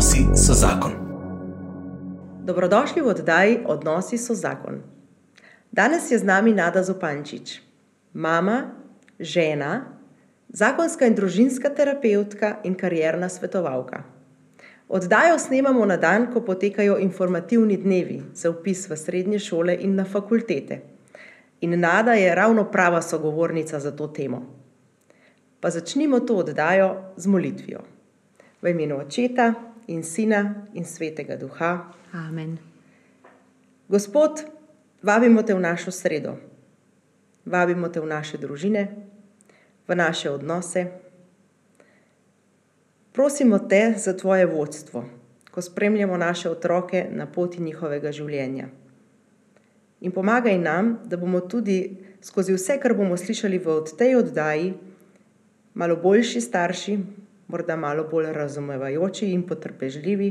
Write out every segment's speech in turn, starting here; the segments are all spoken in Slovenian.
Odnosi so zakon. Dobrodošli v oddaji Odnosi so zakon. Danes je z nami Nada Zupančič, mama, žena, zakonska in družinska terapeutka in karjerna svetovalka. Oddajo snemamo na dan, ko potekajo informativni dnevi za upis v srednje šole in na fakultete. In Nada je ravno prava sogovornica za to temo. Pa začnimo to oddajo z molitvijo. V imenu Očeta in Sina in Svetega Duha. Amen. Gospod, vabimo te v našo sredo, vabimo te v naše družine, v naše odnose. Prosimo te za tvoje vodstvo, ko spremljamo naše otroke na poti njihovega življenja. In pomagaj nam, da bomo tudi skozi vse, kar bomo slišali v tej oddaji, malo boljši starši, morda malo bolj razumevajoči in potrpežljivi,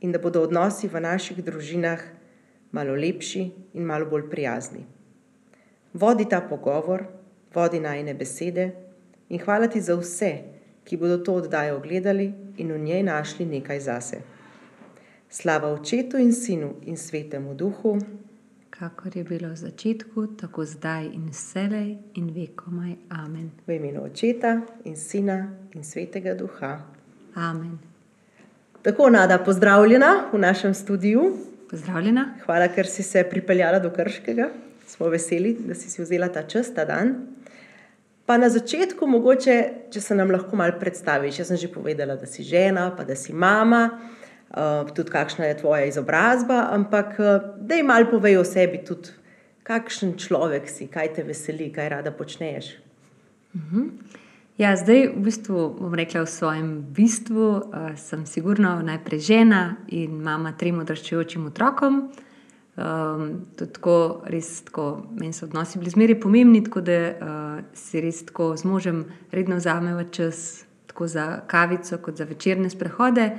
in da bodo odnosi v naših družinah malo lepši in malo bolj prijazni. Vodi ta pogovor, vodi najne besede in hvala ti za vse, ki bodo to oddajo gledali in v njej našli nekaj zase. Slava Očetu in Sinu in Svetemu Duhu, Kakor je bilo v začetku, tako zdaj in vselej in vekomaj. Amen. v imenu Očeta in Sina in Svetega Duha. Amen. Tako, Nada, pozdravljena v našem studiu. Pozdravljena. Hvala, ker si se pripeljala do Krškega. Smo veseli, da si si vzela ta čas, ta dan. Pa na začetku, mogoče, če se nam lahko malo predstaviš. Jaz sem že povedala, da si žena, pa da si mama, tudi kakšna je tvoja izobrazba, ampak uh, da jim malo povej o sebi, tudi kakšen človek si, kaj te veseli, kaj rada počneš. Ja, zdaj, v bistvu, bom rekla, v svojem bistvu uh, sem sigurno najprej žena in mama trem odraščajočim otrokom. Um, to je tako, res tako, meni so odnosi bili zmeraj pomembni, tako da uh, si res tako z možem redno vzameva čas, tako za kavico, kot za večerne sprehode.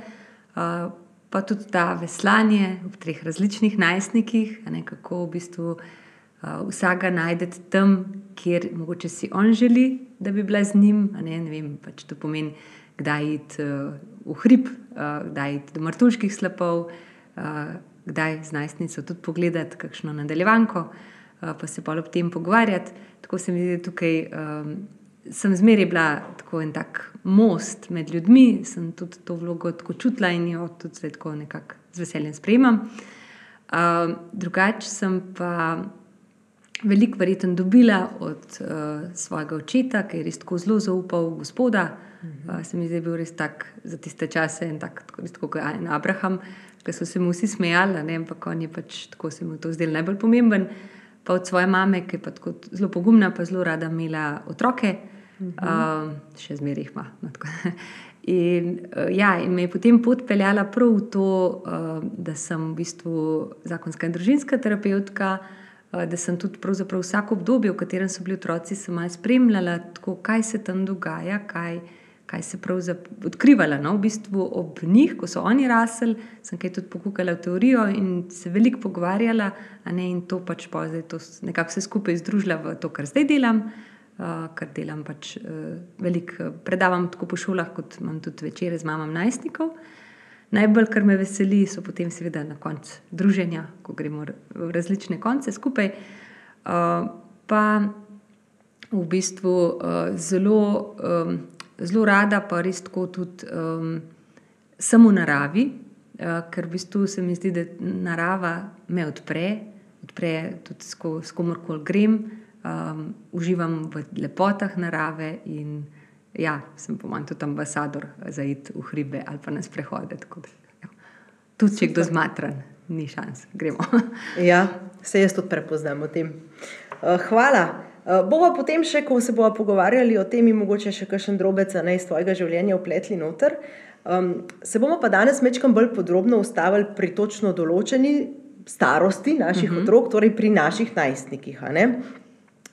Uh, pa tudi ta veslanje ob treh različnih najstnikih, ne kako v bistvu uh, vsakega najdete tam, kjer mogoče si on želi, da bi bila z njim. Ne, ne vem, pač to pomeni, kdaj iti uh, v hrib, uh, kdaj iti do martuških slapov, uh, kdaj z najstnico tudi pogledati kakšno nadaljevanko, uh, pa se pa ob tem pogovarjati. Tako se mi zdi, da tukaj um, sem zmeraj bila tako en tak most med ljudmi, sem tudi to vlogo tako čutila in jo tudi zdaj tako nekako z veseljem sprejemam. Uh, drugače sem pa veliko verjetno dobila od uh, svojega očeta, ki je res tako zelo zaupal v gospoda. Uh, se mi zdi, da je bil res tak za tiste čase in tak, tako, tako kot en Abraham, ki so se mu vsi smejali, ne, ampak on je pač tako se mu to zdel najbolj pomemben. Pa od svoje mame, ki je pa tako zelo pogumna, pa zelo rada imela otroke, uh, še zmeraj jih ima. No, in, uh, ja, in me je potem pot peljala prav v to, uh, da sem v bistvu zakonska in družinska terapeutka, uh, da sem tudi vsako obdobje, v katerem so bili otroci, sem malo spremljala, tako, kaj se tam dogaja, kaj, kaj se pravzaprav odkrivala. No? V bistvu ob njih, ko so oni rasli, sem kaj tudi pokukala v teorijo in se veliko pogovarjala, ne in to pač pa zdaj to nekako vse skupaj združila v to, kar zdaj delam. Uh, kar delam pač uh, veliko, predavam tako po šolah, kot imam tudi večere z mamami najstnikov. Najbolj, kar me veseli, so potem seveda na koncu druženja, ko gremo v različne konce skupaj. Uh, pa v bistvu uh, zelo, um, zelo rada, pa res tako tudi um, samo naravi, uh, ker v bistvu se mi zdi, da narava me odpre, odpre tudi s komorkoli grem, um, uživam v lepotah narave in ja, sem po manj tudi ambasador za iti v hribe ali pa na sprehode. tako da, ja. Tudi če je kdo zmatran, ni šans, gremo. Ja, se jaz tudi prepoznam v tem. Uh, hvala. Uh, bova potem še, ko se bomo pogovarjali o tem, in mogoče še kakšen drobec ne, iz tvojega življenja upletli noter. Um, se bomo pa danes mečkam bolj podrobno ustavili pri točno določeni starosti naših uh -huh. otrok, torej pri naših najstnikih.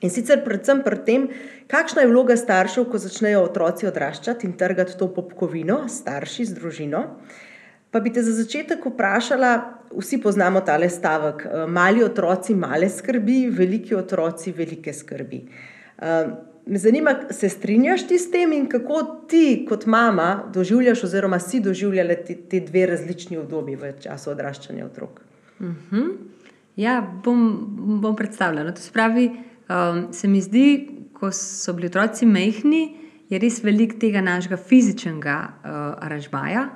In sicer predvsem pri tem, kakšna je vloga staršev, ko začnejo otroci odraščati in trgati to popkovino, starši z družino. Pa bi te za začetek vprašala, vsi poznamo tale stavek: eh, mali otroci, male skrbi, veliki otroci, velike skrbi. Eh, me zanima, se strinjaš ti s tem in kako ti, kot mama, doživljaš, oziroma si doživljala te, te dve različni obdobji v času odraščanja otrok? Uh -huh. Ja, bom, bom predstavljala. To spravi, um, se mi zdi, ko so bili otroci mehni, je res veliko tega našega fizičnega uh, aranžmaja.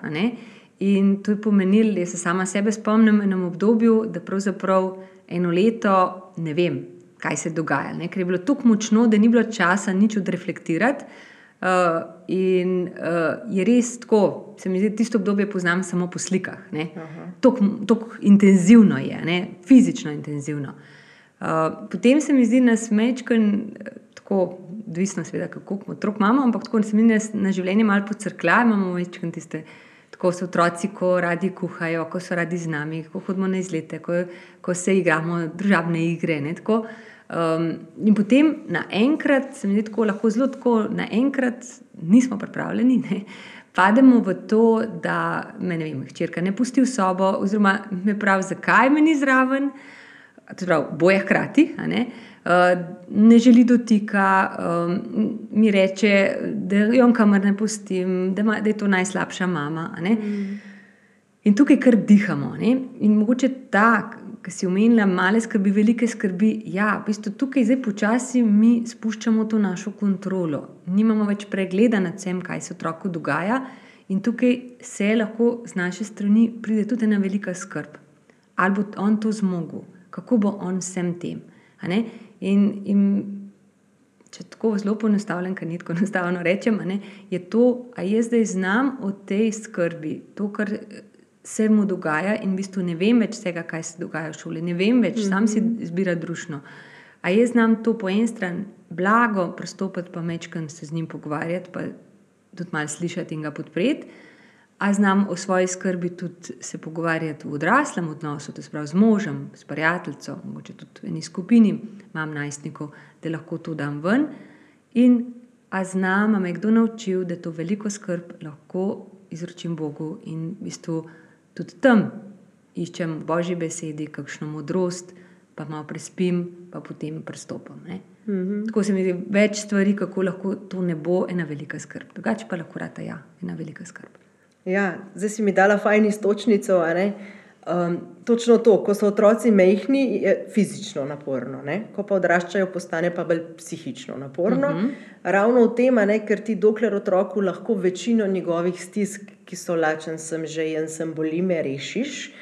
In to je pomenilo, da se sama sebe spomnim enem obdobju, da pravzaprav eno leto ne vem, kaj se dogaja. Ne? Ker je bilo tako močno, da ni bilo časa nič odreflektirati. Uh, in uh, je res tako, se mi zdi, tisto obdobje poznam samo po slikah. Tako intenzivno je, ne? fizično intenzivno. Uh, potem se mi zdi, smo mečken, tako odvisno, seveda, kako otrok imamo, ampak tako se mi da na življenje malo pocrklja, imamo mečken tiste. Tako so otroci, ko radi kuhajo, ko so radi z nami, ko hodimo na izlete, ko, ko se igramo državne igre. Tako, uh, Um, in potem naenkrat, se mi zdi tako, lahko zelo tako, naenkrat nismo pripravljeni, ne, pademo v to, da me ne vem, hčerka ne pusti v sobo, oziroma me pravi, zakaj me ni zraven, pravi, boje hkrati. Ne, uh, ne želi dotika, um, mi reče, da jo kamor ne pustim, da, ma, da je to najslabša mama. Mm. In tukaj kar dihamo. Ne? In mogoče tako ki si omenila, male skrbi, velike skrbi. Ja, v bistvu tukaj zdaj počasi mi spuščamo to našo kontrolo. Nimamo več pregleda nad tem, kaj se otroku dogaja, in tukaj se lahko z naše strani pride tudi ena velika skrb. Ali bo on to zmogel, kako bo on vsem tem. In, in če tako zelo poenostavljam, kar ni tako enostavno rečem, je to, da jaz zdaj znam o tej skrbi, to, kar se mu dogaja, in v bistvu ne vem več tega, kaj se dogaja v šoli, ne vem več, mm -hmm. sam si mhm. izbira družno. A jaz znam to po eni strani blago pristopiti, pa mečkam se z njim pogovarjati, pa tudi malo slišati in ga podpreti. A znam o svoji skrbi tudi se pogovarjati v odraslem odnosu, to je z možem, s prijateljem, mogoče tudi v eni skupini, imam najstnikov, da lahko to dam ven. In a znam, a me kdo naučil, da to veliko skrb lahko izročim Bogu in v bistvu tudi tam iščem v božji besedi kakšno modrost, pa malo prespim, pa potem pristopim. Mm -hmm. Tako se mi zdi več stvari, kako lahko to ne bo ena velika skrb. Drugače pa lahko rata ja, ena velika skrb. Ja, zdaj si mi dala fajn istočnico. Um, točno to, ko so otroci mehki, je fizično naporno, ne? ko pa odraščajo, postane pa bolj psihično naporno. Uh mhm. -huh. Ravno v tem, ne, ker ti dokler otroku lahko večino njegovih stisk, ki so lačen, sem že en, sem boli, me rešiš.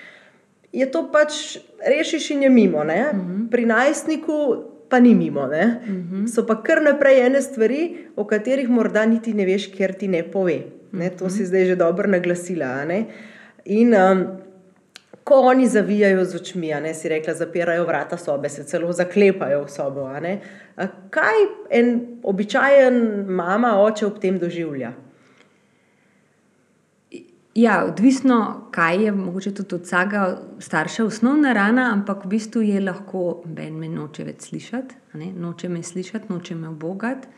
Je to pač rešiš in je mimo. Uh mhm. -huh. Pri najstniku pa ni mimo. Uh mhm. -huh. So pa kar naprej ene stvari, o katerih morda niti ne veš, ker ti ne pove. Ne? To si zdaj že dobro naglasila. In um, ko oni zavijajo z očmi, ne si rekla, zapirajo vrata sobe, se celo zaklepajo v sobo. Kaj en običajen mama, oče ob tem doživlja? Ja, odvisno, kaj je mogoče tudi od vsega starša osnovna rana, ampak v bistvu je lahko, da me noče več slišati, ne? noče me slišati, noče me obogati,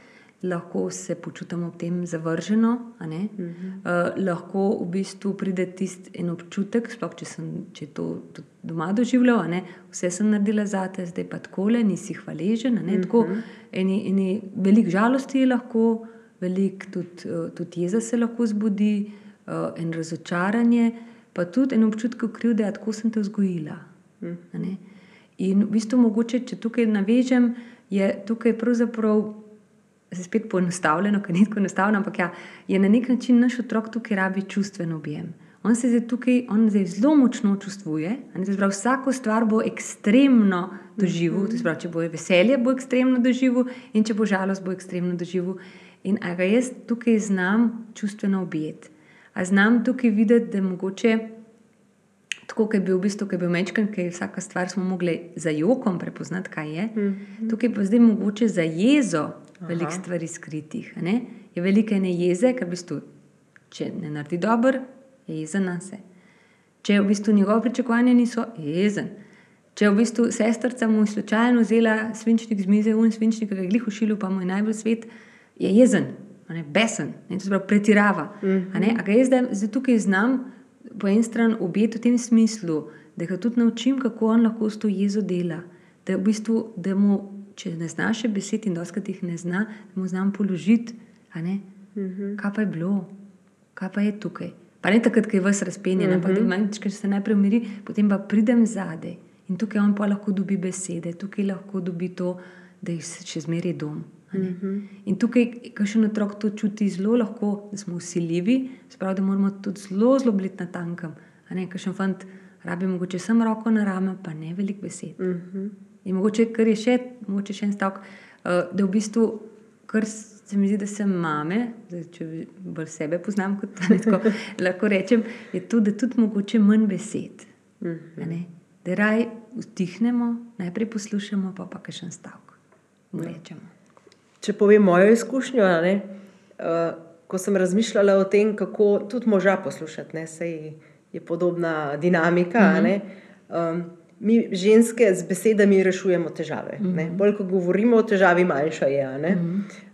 lahko se počutimo v tem zavrženo. Uh -huh. uh, lahko v bistvu pride tisti en občutek, sploh če sem če to doma doživljal, vse sem naredila za te, zdaj pa tako le, nisi hvaležen. Uh -huh. eni, eni velik žalosti je lahko, velik tudi, uh, tudi jeza se lahko zbudi uh, en razočaranje, pa tudi en občutek krivde, da tako sem te vzgojila. Mm. In v bistvu, mogoče, če tukaj navežem, je tukaj pravzaprav. Spet poenostavljeno, ker ni tako enostavno, ampak ja, je na nek način naš otrok tukaj rabi čustven objem. On se zdaj tukaj on zdaj zelo močno čustvuje. Zbrav, vsako stvar bo ekstremno doživel, mm -hmm. če bo veselje, bo ekstremno doživel, in če bo žalost, bo ekstremno doživel. In ga jaz tukaj znam čustveno objeti. A znam tukaj videti, da je mogoče tako, kot je bil v bistvu, ki je bil mečken, ki je vsaka stvar smo mogli za jokom prepoznati, kaj je. Mm -hmm. Tukaj pa zdaj mogoče za jezo veliko stvari skritih. Ne? Je velike ne jeze, ker v bistvu, če ne naredi dobro, je jezen na se. Če v bistvu njegove pričakovanja niso, je jezen. Če v bistvu sestrca mu je slučajno vzela svinčnik z mize, un svinčnik, ki ga je glih ušil, pa mu je najbolj svet, je jezen ne, besen, ne, to se pravi, pretirava. Mm -hmm. Ampak jaz zdaj, zdaj tukaj znam po eni strani obeti v tem smislu, da ga tudi naučim, kako on lahko s to jezo dela. Da, v bistvu, da mu če ne znaš še besed in doskrat jih ne zna, mu znam položiti, a ne, kaj pa je bilo, kaj pa je tukaj. Pa ne takrat, ko je vas razpenjen, ampak da manjč, ker se najprej umiri, potem pa pridem zadaj in tukaj on pa lahko dobi besede, tukaj lahko dobi to, da je še zmeraj dom. a ne. In tukaj, ko še otrok to čuti zelo lahko, da smo usiljivi, sprav, da moramo tudi zelo, zelo biti na tankem. Ker še fant rabi mogoče samo roko na rame, pa ne veliko besed. In mogoče, kar je še, mogoče še en stavek, uh, da v bistvu, kar se mi zdi, da se mame, zdaj, če bolj sebe poznam kot ne, tako, lahko rečem, je to, da tudi mogoče manj besed. a ne. Da raj utihnemo, najprej poslušamo, pa pa še en stavek. Mu rečemo. Če povem mojo izkušnjo, ne, uh, ko sem razmišljala o tem, kako tudi moža poslušati, ne, sej je podobna dinamika. a ne, Um, mi, ženske, z besedami rešujemo težave. ne. Bolj, ko govorimo o težavi, manjša je. a ne.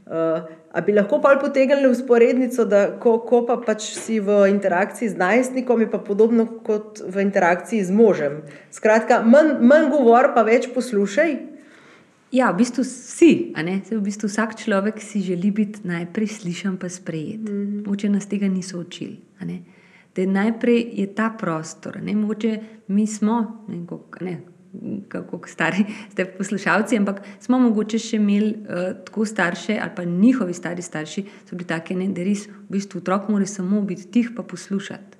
Uh, a bi lahko pa potegnili vzporednico, da ko, ko pa pač si v interakciji z najstnikom, je pa podobno kot v interakciji z možem. Skratka, manj, manj govor, pa več poslušaj. Ja, v bistvu si, a ne, Saj v bistvu vsak človek si želi biti najprej slišan, pa sprejet. Mm -hmm. Mogoče nas tega niso učili. Da najprej je ta prostor. Ne, mogoče mi smo, ne koliko, ne, kako stari ste poslušalci, ampak smo mogoče še imeli uh, tako starše, ali pa njihovi stari starši so bili taki, ne, da res v bistvu otrok mora samo biti tih pa poslušati.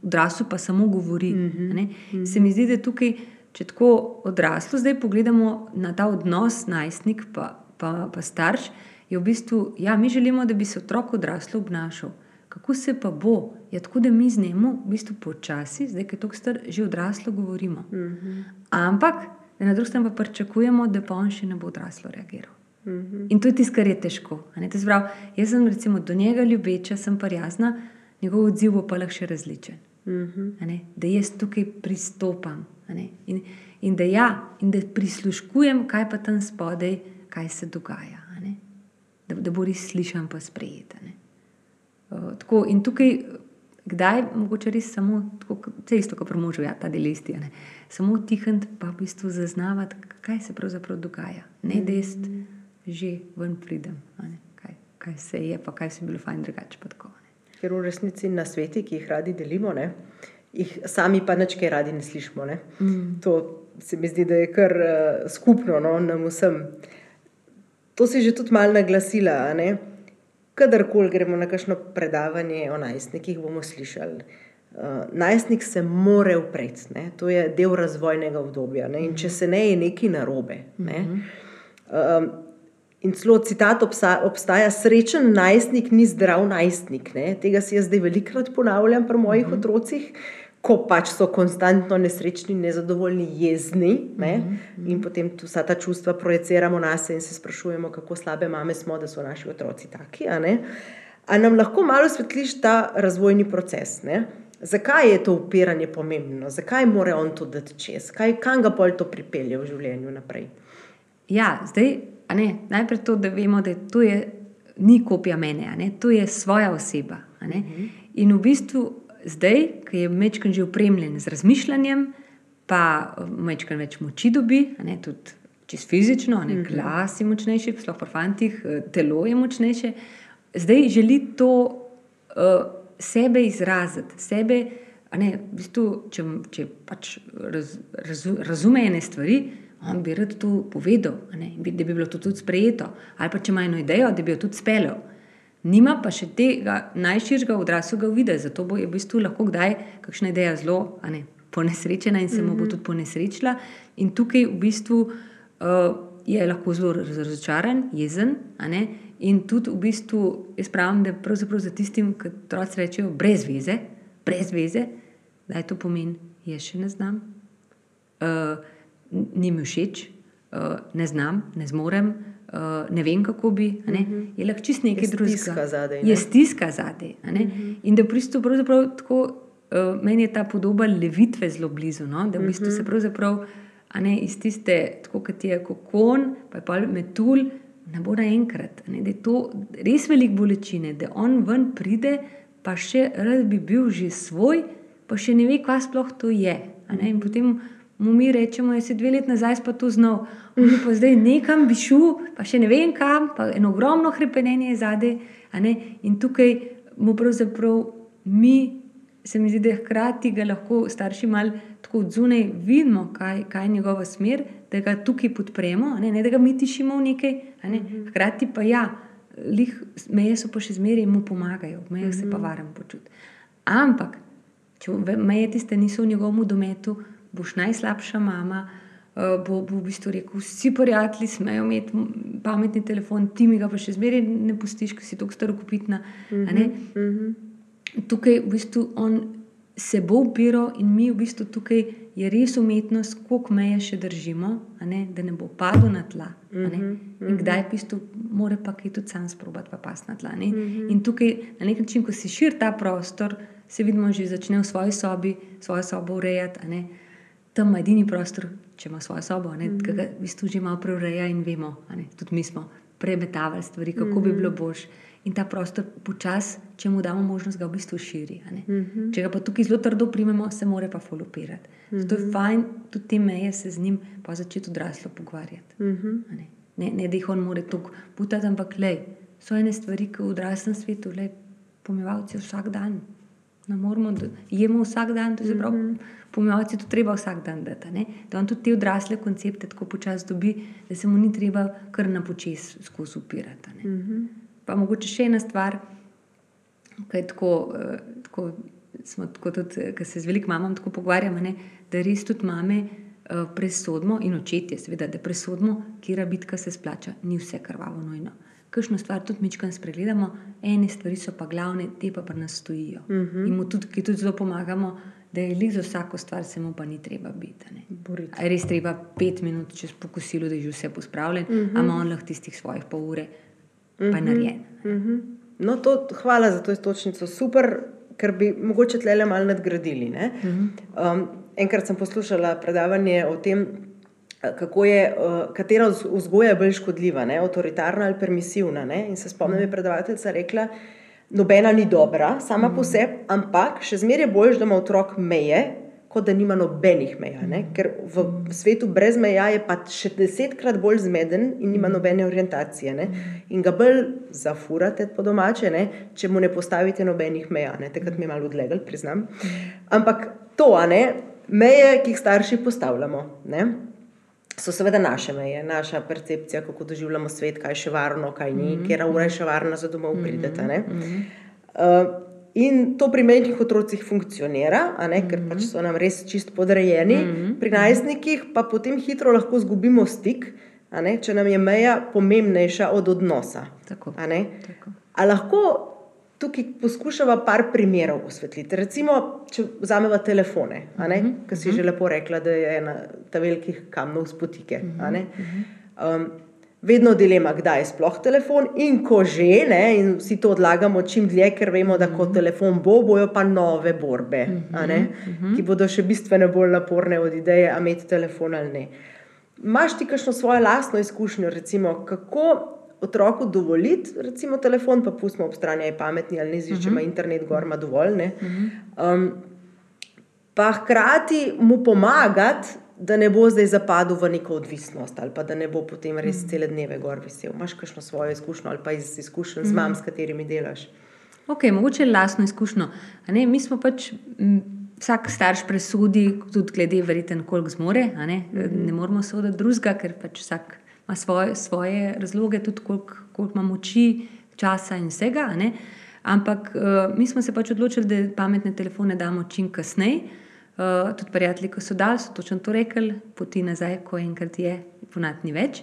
Odrasel pa samo govori. Mm -hmm. Se mi zdi, da tukaj, če tako odraslo zdaj pogledamo na ta odnos najstnik pa, pa, pa starš, je v bistvu, ja, mi želimo, da bi se otrok odraslo obnašal. Kako se pa bo? Ja, tako da mi z njim v bistvu počasi, zdaj, ki je tako star, že odraslo govorimo. Mm -hmm. Ampak da na drugi strani pa pričakujemo, da pa on še ne bo odraslo reagiral. Mm -hmm. In to je tisto, kar je težko. pravi, jaz sem recimo do njega ljubeča, sem prijazna, njegov odziv bo pa lahko še različen. Mm -hmm. Da jaz tukaj pristopam in, in, da ja, in da prisluškujem, kaj pa tam spodaj, kaj se dogaja. Da, da bo res slišan pa sprejet. Ne. Uh, tako, in tukaj, kdaj mogoče res samo, tako, vse isto, kot pri možu, ja, ta delesti, samo tihniti, pa v bistvu zaznavati, kaj se pravzaprav dogaja. Ne, da jaz že ven pridem, ne, kaj, kaj se je, pa kaj se je bilo fajn drugače. tako, ne. Ker v resnici na sveti, ki jih radi delimo, ne, jih sami pa nič kaj radi ne slišimo. Ne. Mm. To se mi zdi, da je kar uh, skupno no, nam vsem. To si že tudi malo naglasila. ne. Kadarkoli gremo na kakšno predavanje o najstnikih, bomo slišali. Uh, najstnik se more upreti, ne. to je del razvojnega obdobja. Ne. In če se ne, je nekaj narobe. Ne. Um, In celo citat obsa, obstaja: srečen najstnik ni zdrav najstnik. Ne? Tega si jaz zdaj velikokrat ponavljam pri mojih uh -huh. otrocih, ko pač so konstantno nesrečni, nezadovoljni, jezni. Ne? Uh -huh. In potem tu vsa ta čustva projiciramo na sebe in se sprašujemo, kako slabe mame smo, da so naši otroci taki. A, ne? a nam lahko malo svetliš ta razvojni proces? Ne? Zakaj je to upiranje pomembno, zakaj mora on to dati čez, kaj, kam ga pol to pripelje v življenju naprej? Ja, zdaj, ne, najprej to, da vemo, da to je, ni kopija mene, to je svoja oseba. a ne. In v bistvu zdaj, ki je Mečken že opremljen z razmišljanjem, pa Mečken več moči dobi, ne, tudi čez fizično, ne, glas je močnejši, sploh pri fantih, eh, telo je močnejše. Zdaj želi to uh, sebe izraziti, sebe. Ne, v bistvu, če če pač raz, razu, razume ene stvari, on bi rad to povedal, ne, da bi bilo to tudi sprejeto. Ali pa če ima eno idejo, da bi jo tudi speljal. Nima pa še tega najširšega odraslega vida, zato bo je v bistvu lahko kdaj kakšna ideja zelo ne, ponesrečena in se mu bo tudi ponesrečila. In tukaj v bistvu uh, je lahko zelo raz- razočaran, jezen. In tudi v bistvu jaz pravim, da pravzaprav za tistim, ki otroci rečejo brez veze, brez veze, da je to pomeni, jaz še ne znam, uh, ni mi všeč, ne znam, ne zmorem, uh, ne vem, kako bi. ne, Je lahko čist nekaj Je stiska drugega. zadaj, ne? Je stiska zadaj. a ne. In da v bistvu pravzaprav tako, uh, meni je ta podoba levitve zelo blizu, no? da v bistvu se pravzaprav ne, iz tiste, tako kot je kokon, pa je pa metulj, ne bo naenkrat. Da je to res veliko bolečine, da on ven pride, pa še rad bi bil že svoj, pa še ne ve, kaj sploh to je. In potem mu mi rečemo, da si dve leti nazaj pa to znal, on pa zdaj nekam bi šel, pa še ne vem kam, pa eno ogromno hrepenenje je zadaj. In tukaj mu pravzaprav mi, se mi zdi, da hkrati ga lahko starši malo tako od zunaj vidimo, kaj, kaj je njegova smer, da ga tukaj podpremo, ne, ne da ga mi tišimo v nekaj, ne. hkrati pa ja. Lih, meje so pa še zmeraj mu pomagajo, meje mm -hmm. se pa varno počuti. Ampak, če meje tiste niso v njegovem dometu, boš najslabša mama. Bo, bo v bistvu rekel, vsi prijatelji smejo imeti pametni telefon, ti mi ga pa še zmeraj ne pustiš, ker si tako starokupitna. Mm -hmm. Tukaj v bistvu on se bo upiral, in mi v bistvu tukaj je res umetnost, koliko meje še držimo, ne, da ne bo padel na tla. Mm -hmm. In kdaj v bistvu mora pa kaj tudi sam sprobati, pa pas na tla. Mm -hmm. In tukaj na nek način, ko si širi ta prostor, se vidimo, že začne v svoji sobi, svojo sobo urejati. Tam edini prostor, če ima svojo sobo, ki ga v bistvu že malo preureja in vemo, tudi mi smo premetavali stvari, kako mm -hmm. bi bilo boš. In ta prostor počasi, če mu damo možnost, ga v bistvu širi. Mhm. -huh. Če ga pa tukaj zelo trdo primemo, se mora pa folopirati. Uh -huh. Zato je mhm. fajn tudi te meje se z njim pa začeti odraslo pogovarjati. Mhm. -huh. ne? Ne, ne, da jih on more tukaj putati, ampak le, so ene stvari, ki v odraslem svetu, le, pomivalci vsak dan. Ne moramo, da jemo vsak dan, to je prav. Uh -huh. Pomivalci to treba vsak dan dati. Ne? Da on tudi te odrasle koncepte tako počasi dobi, da se mu ni treba kar na počes skozi upirati. Uh -huh. Pa mogoče še ena stvar, ki je tako, eh, tako, tako tudi, ki se z veliko mamami tako pogovarjamo, ne, da res tudi mame uh, presodimo in očetje, seveda, da presodimo, kje bitka se splača, ni vse krvavo nojno. Kakšno stvar tudi mičkam spregledamo, ene stvari so pa glavne, te pa pri nas stojijo. Uh mhm. -huh. In mu tudi, tudi zelo pomagamo, da je li za vsako stvar, se mu pa ni treba biti. Je res treba pet minut čez pokosilo, da je že vse pospravljeno, uh -huh. a ima on lahko tistih svojih pol ure pa je mhm. narejen. Uh -huh. no, to, hvala za to istočnico, super, ker bi mogoče tle le malo nadgradili. Uh -huh. um, enkrat sem poslušala predavanje o tem, kako je, uh, katera vzgoja je bolj škodljiva, ne? avtoritarna ali permisivna. Ne? In se spomnim, da je predavateljica rekla, nobena ni dobra, sama -huh. po mhm. sebi, ampak še zmeraj je bolj, da ima otrok meje, kot da nima nobenih meja. Ne? Ker v svetu brez meja je pa še desetkrat bolj zmeden in nima nobene orientacije. Ne? In ga bolj zafurate po domače, ne? če mu ne postavite nobenih meja. Ne? Takrat mi je malo odlegal, priznam. Ampak to, ne? meje, ki jih starši postavljamo. Ne? So seveda naše meje, naša percepcija, kako doživljamo svet, kaj je še varno, kaj ni, mm -hmm. kje ura je še varna, za domov pridete. Mm -hmm. uh, In to pri menjih otrocih funkcionira, ne, ker pač so nam res čist podrejeni, mm -hmm. pri najstnikih pa potem hitro lahko izgubimo stik, ne, če nam je meja pomembnejša od odnosa. Tako, tako. Lahko tukaj poskušamo par primerov osvetliti. Recimo, če vzamemo telefone, mm -hmm. ki si že lepo rekla, da je ena ta velikih kamnov spotike. Mm -hmm vedno dilema, kdaj je sploh telefon in ko že, ne, in vsi to odlagamo čim dlje, ker vemo, da ko mhm. telefon bo, bojo pa nove borbe, ne, mhm, ki bodo še bistveno bolj naporne od ideje, a imeti telefon ali ne. Maš ti kakšno svojo lastno izkušnjo, recimo, kako otroku dovoliti, recimo, telefon, pa pustimo ob strani, je pametni ali ne, če ima internet, gor ima dovolj. Um, pa hkrati mu pomagati, da ne bo zdaj zapadel v neko odvisnost ali pa da ne bo potem res mm. cele dneve gor visel. Imáš kakšno svojo izkušnjo ali pa iz izkušenj z mam, s katerimi delaš? Ok, mogoče lastno izkušnjo. Mi smo pač. Vsak starš presudi, tudi glede, verjeten, koliko zmore. Ne, mm -hmm. ne moramo soditi drugega, ker pač vsak ima svoje, svoje razloge, tudi koliko, koliko ima moči, časa in vsega. Ampak uh, mi smo se pač odločili, da pametne telefone damo čim kasneje. Uh, tudi prijatelji, ki so dal, so točno to rekli, poti nazaj, ko enkrat je, ponad ni več.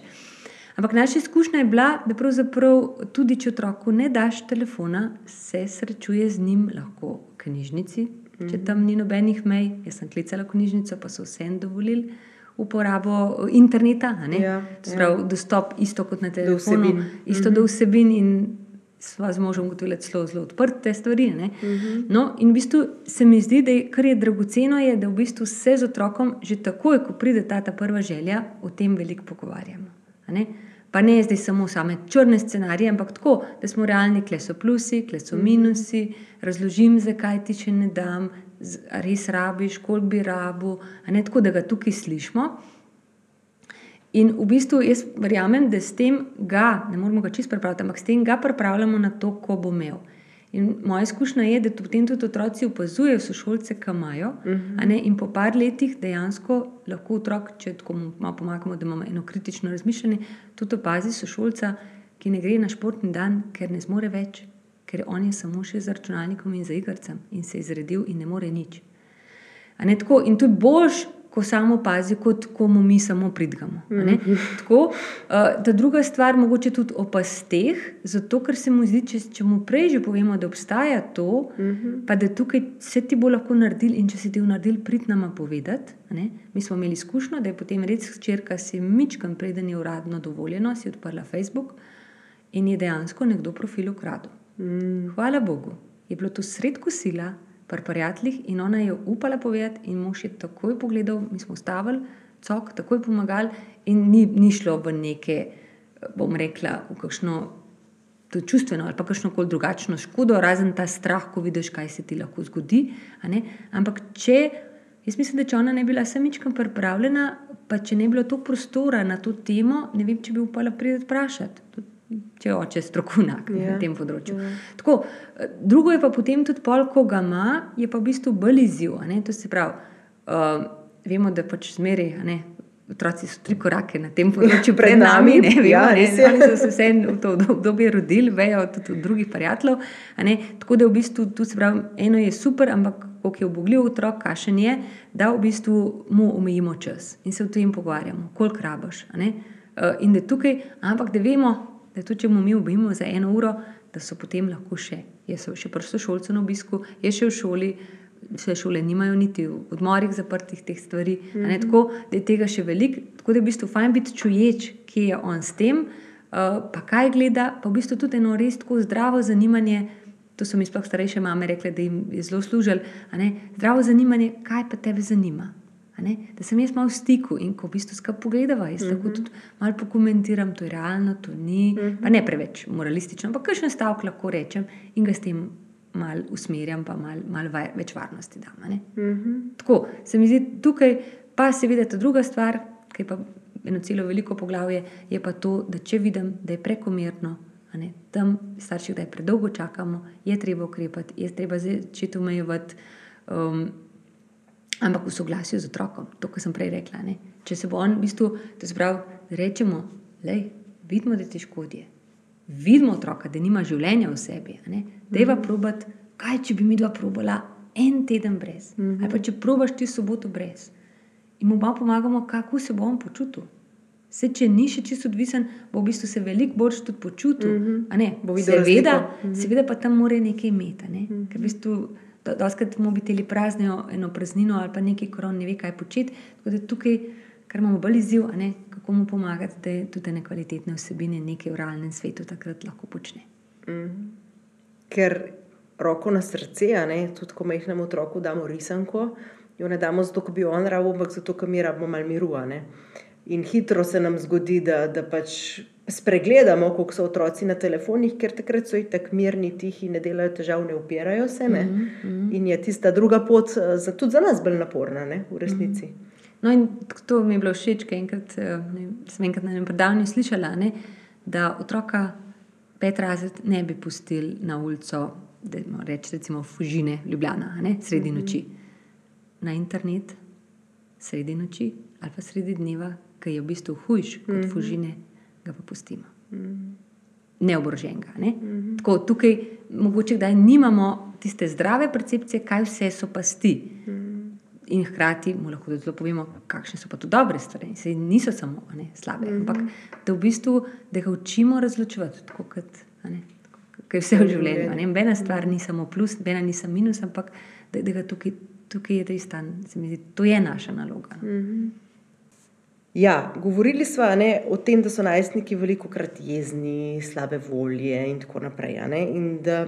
Ampak naša izkušnja je bila, da pravzaprav tudi če otroku ne daš telefona, se srečuje z njim lahko v knjižnici, mm -hmm. če mhm. tam ni nobenih mej. Jaz sem klicala knjižnico, pa so vsem dovolili uporabo interneta, ja, Sprav, ja. dostop isto kot na telefonu, do isto -hmm. do vsebin. In sva z možem gotovila zelo, zelo odprte stvari. Uh mhm. -huh. no, in v bistvu se mi zdi, da je, kar je dragoceno, je, da v bistvu se z otrokom že takoj, ko pride ta, ta prva želja, o tem veliko pogovarjamo. Ne? Pa ne zdaj samo same črne scenarije, ampak tako, da smo realni, kle so plusi, kle so mhm. minusi, razložim, zakaj ti če ne dam, res rabiš, koliko bi rabu, ne tako, da ga tukaj slišimo. In v bistvu jaz verjamem, da s tem ga, ne moramo ga čisto pripraviti, ampak s tem ga pripravljamo na to, ko bo imel. In moja izkušnja je, da potem tudi otroci opazujejo sošolce, ki imajo. Uh -huh. In po par letih dejansko lahko otrok, če tako malo pomagamo, da imamo eno kritično razmišljanje, tudi opazi sošolca, ki ne gre na športni dan, ker ne zmore več, ker on je samo še za računalnikom in za igrcem in se je zredil in ne more nič. In to je boljš, ko samo pazi, kot ko mu mi samo pridgamo. Mm -hmm. Tako, uh, ta druga stvar, mogoče tudi o pasteh, zato ker se mu zdi, če, če mu prej že povemo, da obstaja to, mm -hmm. pa da tukaj vse ti bo lahko naredil in če si ti v naredil, prid nama povedati. Mi smo imeli izkušnjo, da je potem res črka se mičkam, preden je uradno dovoljeno, si odprla Facebook in je dejansko nekdo profil ukradel. Mm. Hvala Bogu, je bilo to sredko sila pri prijateljih in ona je upala povedati, in mož je takoj pogledal, mi smo stavili, cok, takoj pomagali, in ni, ni šlo v neke, bom rekla, v kakšno. To je čustveno ali pa kakšno koli drugačno škodo, razen ta strah, ko vidiš, kaj se ti lahko zgodi. Ampak, če, jaz mislim, da če ona ne bi bila samičkam pripravljena, pa če ne bi bilo toliko prostora na to temo, ne vem, če bi upala priti vprašati če oče strokovnjak ja. na tem področju. Ja. Tako, drugo je pa potem tudi pol, ko ga ima, je pa v bistvu bolj izziv. To se pravi, uh, vemo, da pač zmeri. Otroci so tri korake na tem področju pred, nami, ne vemo, ja, ne, ali so se vse v to obdobje rodili, vejo tudi od drugih prijateljev. Tako da v bistvu tu se pravi, eno je super, ampak koliko je obogljiv otrok, kašen je, da v bistvu mu omejimo čas in se o tem pogovarjamo, koliko rabaš. Uh, in da tukaj, ampak da vemo, da tudi če bomo mi obimali za eno uro, da so potem lahko še. Jaz sem še prsto šolce na obisku, jaz še v šoli, vse šole nimajo niti v odmorih zaprtih teh stvari. Mm -hmm. tako, da je tega še veliko, tako da je v bistvu fajn biti čuječ, kje je on s tem, uh, pa kaj gleda, pa v bistvu tudi eno res tako zdravo zanimanje. To so mi sploh starejše mame rekle, da jim je zelo služilo. Zdravo zanimanje, kaj pa tebe zanima. Da sem jaz malo v stiku in ko v bistvu skupaj pogledava, jaz mm -hmm. lahko tudi malo pokomentiram, to je realno, to ni. Mm -hmm. Pa ne preveč moralistično, ampak kakšen stavek lahko rečem in ga s tem malo usmerjam, pa malo mal več varnosti dam. Mm -hmm. Tako se mi zdi tukaj, pa seveda ta druga stvar, ki pa eno celo veliko poglavje, je pa to, da če vidim, da je prekomerno. Tam starši, da je predolgo čakamo, je treba ukrepati, je treba začeti omejevati. Um, ampak v soglasju z otrokom, to, kar sem prej rekla. Ne? Če se bo on, v bistvu, da zbrav, rečemo, da vidimo, da ti škodi. Vidimo otroka, da nima življenja v sebi. Deva -hmm. probat, kaj če bi mi dva probala en teden brez. Mm -hmm. Ali pa če probaš ti soboto brez. In mu pa pomagamo, kako se bo on počutil. Se, če ni še čisto odvisen, bo v bistvu se veliko bolj tudi počutil. Mm -hmm. seveda, mm -hmm. seveda pa tam mora nekaj imeti. Ne? Mm -hmm. Ker v bistvu Doskrat mobiteli praznijo eno praznino ali pa nekaj, kar on ne ve, kaj početi. Tako da tukaj, kar imamo bolj izziv, kako mu pomagati, da tudi te nekvalitetne vsebine nekaj v realnem svetu takrat lahko počne. Mm. Ker roko na srce, ne, tudi ko majhnemu otroku damo risanko, jo ne damo zato, da bi on rabo, ampak zato, ker mi rabimo malo miru. In hitro se nam zgodi, da, da pač spregledamo, koliko so otroci na telefonih, ker takrat so jih tako mirni, tihi, ne delajo težav, ne upirajo se. Ne? Mm -hmm. In je tista druga pot eh, za, tudi za nas bolj naporna, ne? v resnici. Mm -hmm. No, in to mi je bilo všeč, ker enkrat, eh, sem enkrat na enem predavanju slišala, ne? da otroka pet razred ne bi pustili na ulico, da rečemo, recimo, fužine, ljubljena, ne? sredi mm -hmm. noči. Na internet, sredi noči ali pa sredi dneva, ki je v bistvu hujš kot mm -hmm. fužine ga pa pustimo. Mm. Neoboroženega. Ne? Mm -hmm. Tako tukaj, mogoče, da nimamo tiste zdrave percepcije, kaj vse so pasti. Mm. In hkrati mu lahko zelo povemo, kakšne so pa tu dobre stvari. Se niso samo ne, slabe, mm -hmm. ampak da v bistvu da ga učimo razločevati, tako kot je vse v življenju. Nobena stvar ni samo plus, nobena ni samo minus, ampak da, da ga tukaj, tukaj je mi zdi, to je naša naloga. Mm -hmm. Ja, govorili smo ne, o tem, da so najstniki veliko krat jezni, slabe volje in tako naprej. Ne, in da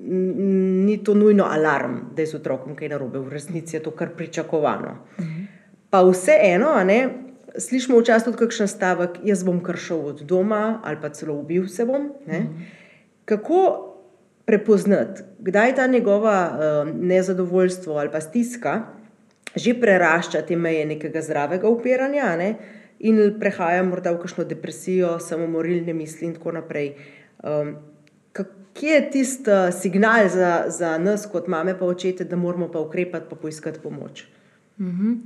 ni to nujno alarm, da je z otrokom kaj narobe, v resnici je to kar pričakovano. Mhm. Pa vseeno, slišimo včasih tudi kakšen stavek, jaz bom kar šel od doma ali pa celo ubil se bom. Ne. Mhm. Kako prepoznati, kdaj ta njegova uh, nezadovoljstvo ali pa stiska že prerašča te meje nekega zdravega upiranja ne? in prehaja morda v kakšno depresijo, samomorilne misli in tako naprej. Um, Kje je tisti signal za, za nas, kot mame, pa očete, da moramo pa ukrepati, pa poiskati pomoč? Mm -hmm.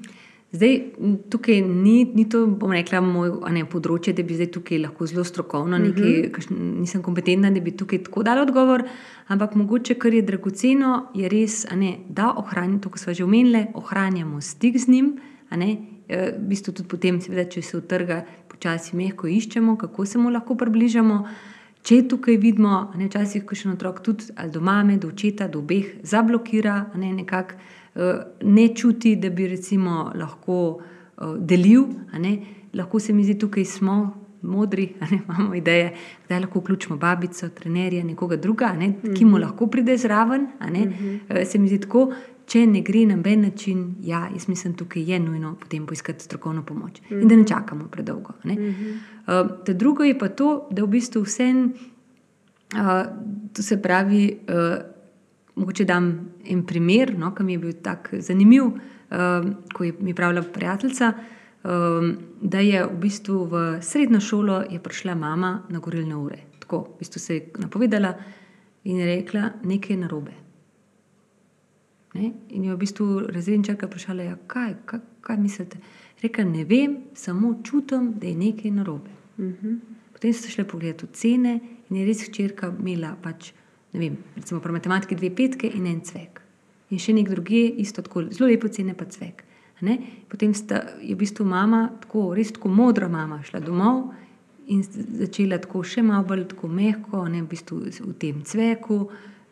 Zdaj, tukaj ni, ni to, bom rekla, moj ne, področje, da bi zdaj tukaj lahko zelo strokovno, nekaj, uh mhm. -huh. nisem kompetentna, da bi tukaj tako dal odgovor. Ampak mogoče, kar je dragoceno, je res, ne, da ohranjamo to, kar smo že omenili, ohranjamo stik z njim. Ne, e, v bistvu tudi potem, seveda, če se utrga, počasi mehko iščemo, kako se mu lahko približamo. Če tukaj vidimo, da včasih še en otrok, tudi do mame, do očeta, do obeh, zablokira, ne, nekak, eh, ne čuti, da bi recimo lahko eh, delil. Lahko se mi zdi, tukaj smo modri, ne, imamo ideje, da lahko vključimo babico, trenerja, nekoga druga, ne, ki mu mhm. lahko pride zraven. Ne, mhm. se mi zdi tako, če ne gre na noben način, ja, jaz mislim, tukaj je nujno potem poiskati strokovno pomoč mm -hmm. in da ne čakamo predolgo. Ne. Mm -hmm. uh, drugo je pa to, da v bistvu vse, uh, to se pravi, uh, mogoče dam en primer, no, ki mi je bil tako zanimiv, uh, ko je mi pravila prijateljica. Um, da je v bistvu v srednjo šolo prišla mama na gorilne ure. Tako, v bistvu se je napovedala in je rekla, nekaj je narobe. Ne? In je v bistvu razredničarka vprašala, ja, kaj, kaj, kaj mislite. Rekla, ne vem, samo čutim, da je nekaj narobe. Uh mhm. -huh. Potem so šle pogledati cene in je res hčerka imela, pač, ne vem, recimo pri matematiki dve petke in en cvek. In še nek drugi, isto tako, zelo lepo cene pa cvek. Ne? Potem sta, je v bistvu mama, tako, res tako modra mama, šla domov in začela tako še malo bolj tako mehko, ne v bistvu v tem cveku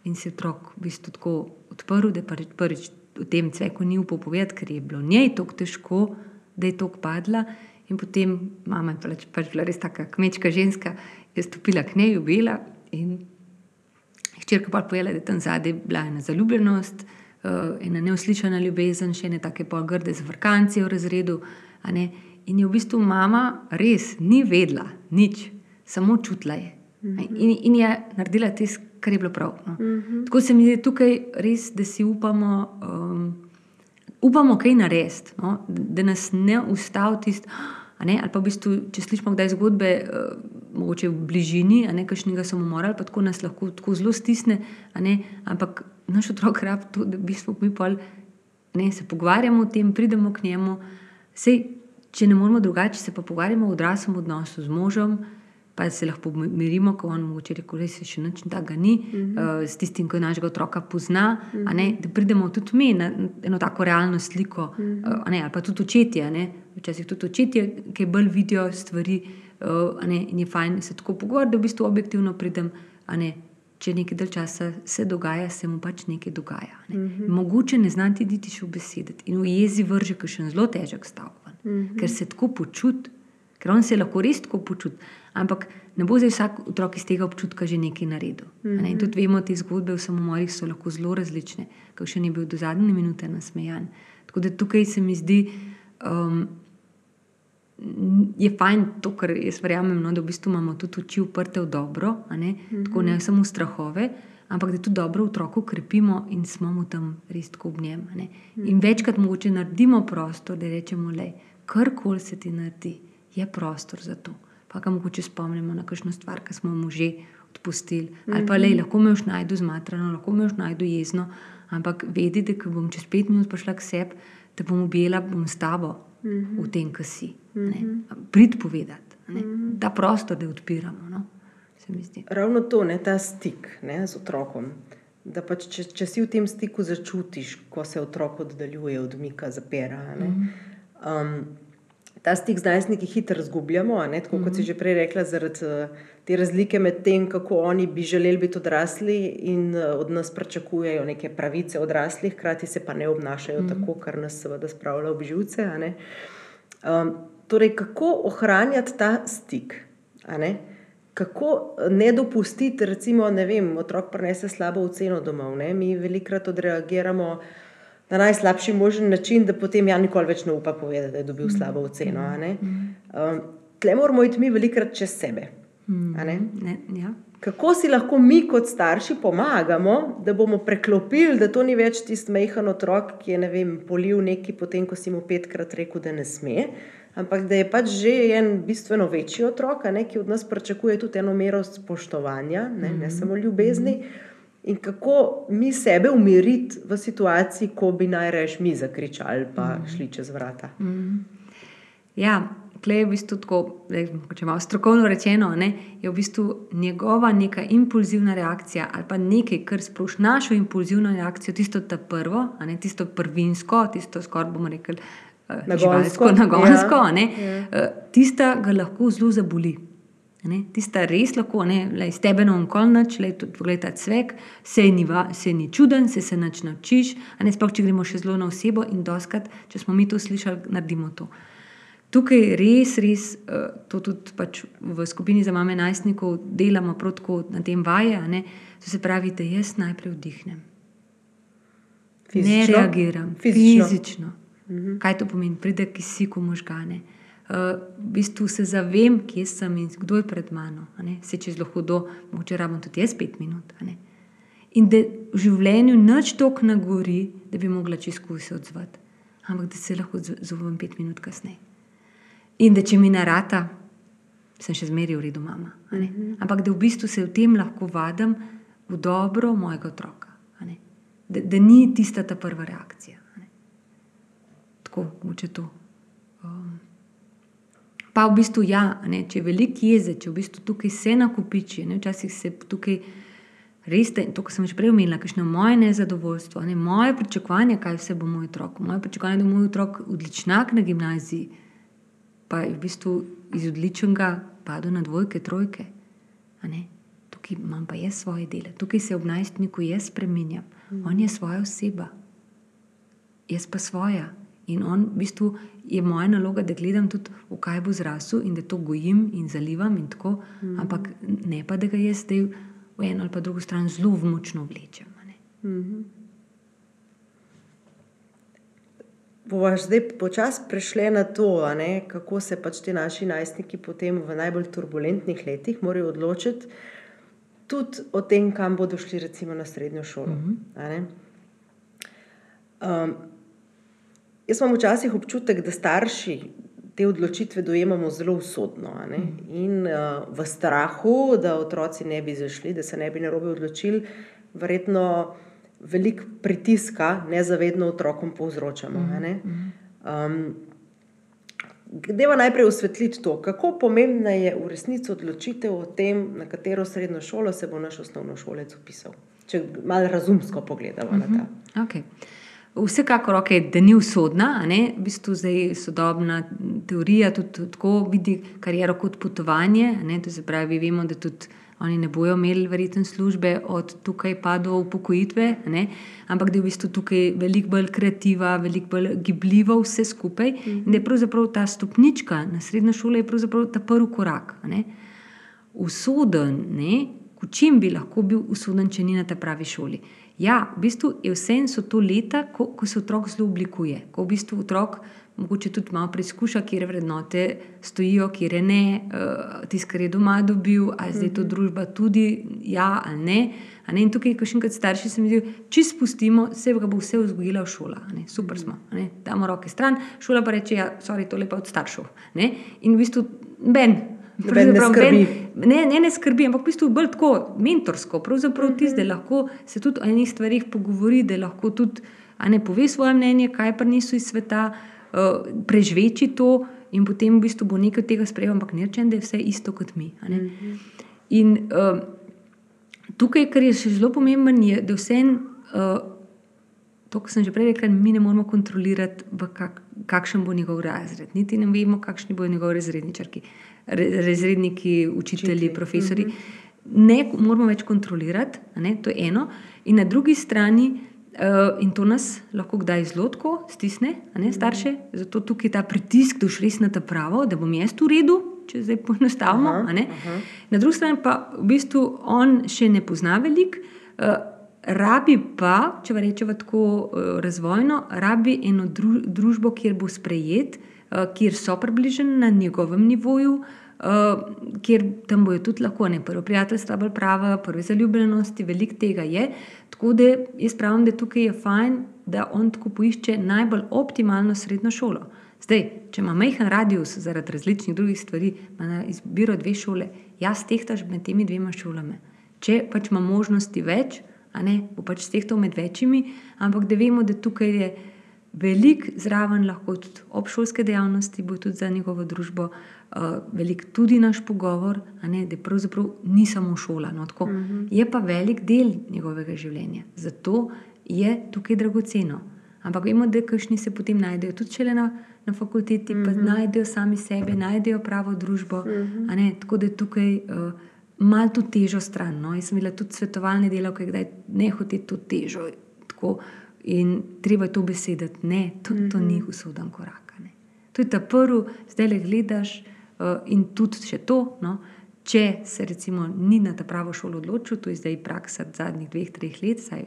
in se otrok v bistvu tako odprl, da je prvič v tem cveku ni upal povedati, ker je bilo njej tako težko, da je tako padla. In potem mama je pač, pač bila res taka kmečka ženska, je stopila k njej, ubila in hčerka pa povedala, da je tam zadaj bila ena zaljubljenost, uh, ena neuslišana ljubezen, še ene take pol grde zvrkanci v razredu. In je v bistvu mama res ni vedla nič, samo čutila je. In, in je naredila tisto, kar je bilo prav. No. Uh mhm. -huh. Tako se mi zdi tukaj res, da si upamo, um, upamo kaj narediti, no? da nas ne ustavi tisto. Ali pa v bistvu, če slišimo kdaj zgodbe, uh, mogoče v bližini, a ne kakšnega samomora, pa tako nas lahko tako zelo stisne. Ampak naš otrok rabi to, da v bistvu mi pol, ne, se pogovarjamo o tem, pridemo k njemu. Sej, če ne moramo drugače, se pa pogovarjamo o odraslem odnosu z možem pa se lahko pomirimo, ko on moče reči, da se še nič tega ni, uh -huh. uh, s tistim, ki našega otroka pozna. Uh -huh. ne, da pridemo tudi mi na eno tako realno sliko, uh -huh. uh, ne, ali pa tudi očetje. Včasih tudi očetje, ki bolj vidijo stvari. Uh, ne, in je fajn se tako pogovarjati, da v bistvu objektivno pridem. Ne, če nekaj dalj časa se dogaja, se mu pač nekaj dogaja. Ne. Uh -huh. Mogoče ne znati niti še v besedi. In v jezi vrže, še zelo težek stavek, uh -huh. ker se tako počuti, ker on se lahko res tako počuti ampak ne bo zdaj vsak otrok iz tega občutka že nekaj naredil. Mm -hmm. ne? In tudi vemo, te zgodbe v samomorih so lahko zelo različne, kot še ni bil do zadnje minute nasmejan. Tako da tukaj se mi zdi, um, je fajn to, kar jaz verjamem, no, da v bistvu imamo tudi oči uprte v dobro, ne? Mm -hmm. tako ne samo strahove. Ampak da tudi dobro otroku krepimo in smo mu tam res tako ob njem. Mm. In večkrat mogoče naredimo prostor, da rečemo, da karkoli se ti naredi, je prostor za to pa ga mogoče spomnimo na kakšno stvar, ki smo mu že odpustili. Ali pa le, mhm. lahko me už najdu zmatrano, lahko me už najdu jezno, ampak vedeti, da bom čez pet minut prišla k sebi, da bom objela, bom s tabo mm -hmm. v tem, kar si. Mm -hmm. Prid povedati, mm -hmm. da prostor, da odpiramo. No? Ravno to, ne, ta stik ne, z otrokom. Da pač, če, če si v tem stiku začutiš, ko se otrok oddaljuje, odmika, zapira. Mm -hmm. um, ta stik z najstniki hitro izgubljamo, tako kot si mhm. že prej rekla, zaradi eh, te razlike med tem, kako oni bi želeli biti odrasli in eh, od nas pričakujejo neke pravice odraslih, hkrati se pa ne obnašajo mm. tako, kar nas seveda spravlja v živce. Um, torej, kako ohranjati ta stik? Kako ne dopustiti, recimo, da otrok prenese slabo oceno domov? Ne? Mi velikokrat odreagiramo na najslabši možen način, da potem ja nikoli več ne upa povedati, da je dobil slabo oceno. Um, tle moramo iti mi velikrat čez sebe. Mm, ne, ja. Kako si lahko mi, kot starši, pomagamo, da bomo preklopili, da to ni več tisti majhen otrok, ki je ne vem, polil nekaj, potem ko si mu petkrat rekel, da ne sme, ampak da je pač že en bistveno večji otrok, ne, ki od nas pričakuje tudi eno mero spoštovanja, ne, ne samo ljubezni. In kako mi sebe umiriti v situaciji, ko bi najraje mi zakričali, pa šli čez vrata. Ja, tle je v bistvu tako, če malo strokovno rečeno, ne, je v bistvu njegova neka impulzivna reakcija ali pa nekaj, kar sproši našo impulzivno reakcijo, tisto ta prvo, ne, tisto prvinsko, tisto skoraj bomo rekli. Nagonsko, nagonsko ja. ne, ja. tista ga lahko zelo zaboli. Ne, tista res lahko, da iz tebe na okolnoč, da je ta cvek, se ni, se ni čuden, se se nač naučiš. Sploh če gremo še zelo na osebo in doskrat, če smo mi to slišali, naredimo to. Tukaj res, res uh, to tudi pač v skupini za mame najstnikov delamo protko na tem vaje. To se pravi, da jaz najprej vdihnem. Fizično? Ne reagiram, fizično. fizično. Mhm. Kaj to pomeni? Pride kisik v možgane. V bistvu se zavem, kje sem in kdo je pred mano. Se če zelo hudo, moče rabim tudi jaz pet minut. In da v življenju noč tok nagori, da bi mogla čisto se odzvati, ampak da se lahko odzovem pet minut kasneje. In da če mi narata, sem še zmeraj v redu, mama. Mhm. Ampak da v bistvu se v tem lahko vadim v dobro mojega otroka. Da, da ni tista ta prva reakcija. Tako, moče to. Pa v bistvu ja, ne, če je velik jezik, če v bistvu tukaj se nakupiči, ne, včasih se tukaj. Res, to, kar sem že prej omenila, kakšno moje nezadovoljstvo, ne, moje pričakovanje, kaj vse bo moj otrok. Moje pričakovanje, da bo moj otrok odličnak na gimnaziji, pa je v bistvu iz odličnega padel na dvojke, trojke. Tukaj imam pa jaz svoje dele, tukaj se ob najstniku jaz spremenjam. Mm. On je svoja oseba, jaz pa svoja. In on, v bistvu, je moja naloga, da gledam tudi, v kaj bo zrasel in da to gojim in zalivam. In tako, mm. Ampak ne pa, da ga jaz zdaj v eno ali pa drugo stran zelo močno vlečem. Mm -hmm. Bomo zdaj počasi prešli na to, ne, kako se pač ti naši najstniki potem v najbolj turbulentnih letih morajo odločiti, tudi o tem, kam bodo šli, recimo na srednjo šolo. Mm -hmm. um, jaz imam včasih občutek, da starši te odločitve dojemamo zelo usodno mm -hmm. in uh, v strahu, da otroci ne bi zašli, da se ne bi narobe odločili, verjetno veliko pritiska, nezavedno otrokom povzročamo. Mm. Um, Deva najprej osvetliti to, kako pomembna je v resnici odločitev o tem, na katero srednjo šolo se bo naš osnovnošolec upisal. Če malo razumsko pogledamo uh -huh. na ta. Mhm, okay. Vsekakor, okay, da ni usodna, v bistvu zdaj sodobna teorija tudi tako vidi kariero kot potovanje. Ne? To se pravi, vemo, da tudi oni ne bojo imeli verjetno službe od tukaj pa do upokojitve, ne? ampak da je v bistvu tukaj veliko bolj kreativa, veliko bolj gibljivo vse skupaj. Mm. In da je pravzaprav ta stopnička na srednjo šolo pravzaprav ta prvi korak. Usoden, v čem bi lahko bil usoden, če ni na tej pravi šoli. Ja, v bistvu je vse in so to leta, ko, ko se otrok zelo oblikuje, ko v bistvu otrok mogoče tudi malo preizkuša, kje vrednote stojijo, kje ne, uh, tisto, kar je doma dobil, ali zdaj to mhm. družba tudi, ja ali ne. ne? In tukaj, ko še enkrat starši se mi zdijo, če spustimo, se bo vse vzgojila v šola, ne? super smo, ne? damo roke stran, šola pa reče, ja, sorry, to je pa od staršev. Ne? In v bistvu ben. Ne, ne, ne, ne skrbi, ampak v bistvu bolj tako mentorsko. Pravzaprav ti zdaj lahko se tudi o enih stvarih pogovori, da lahko tudi ne pove svoje mnenje, kaj niso iz sveta. Uh, preživeči to in potem v bistvu bo nekaj od tega sprejel, ampak ne rečem, da je vse isto kot mi. Mm -hmm. In uh, tukaj, kar je še zelo pomembno, je, da vse en. Uh, To, kar sem že prej rekel, mi ne moremo kontrolirati, kak, kakšen bo njegov razred. Niti ne vemo, kakšni bodo njegovi razredničarki, razredniki, učitelji, Učitelj. profesori. Mm -hmm. Ne moramo več kontrolirati, to je eno. In na drugi strani, Uh, in to nas lahko kdaj zelo stisne, ne, starše. Zato tukaj ta pritisk, da šli na ta pravo, da bom jaz v redu, če zdaj poenostavimo. Na drugi strani pa v bistvu on še ne pozna veliko, uh, rabi pa, če rečemo tako uh, razvojno, rabi eno dru družbo, kjer bo sprejet, uh, kjer so približeni na njegovem nivoju. uh, kjer tam bojo tudi lahko ne prvo prijateljstva, bolj prava, prve zaljubljenosti, veliko tega je. Tako da jaz pravim, da tukaj je fajn, da on tako poišče najbolj optimalno srednjo šolo. Zdaj, če ima majhen radius zaradi različnih drugih stvari, ima na izbiro dve šole, jaz tehtaš med temi dvema šolami. Če pač ima možnosti več, bo pač tehtal med večjimi, ampak da vemo, da tukaj je veliko zraven, lahko tudi obšolske dejavnosti, bo tudi za njegovo družbo, uh, velik tudi naš pogovor, ne, da pravzaprav ni samo šola. No, uh Mhm. -huh. Je pa velik del njegovega življenja. Zato je tukaj dragoceno. Ampak vemo, da kakšni se potem najdejo tudi šele na, na fakulteti, pa najdejo sami sebe, najdejo pravo družbo. a Ne, tako da tukaj uh, malo to težo stran. No. Jaz sem bila tudi svetovalna delavka, kdaj ne hoče to težo. Tako, in treba je to besediti. Ne, to, to ni usoden korak. Ne. To je ta prvi, zdaj le gledaš uh, in tudi še to. No, če se recimo ni na ta pravo šolo odločil, to je zdaj praksa zadnjih dveh, treh let, saj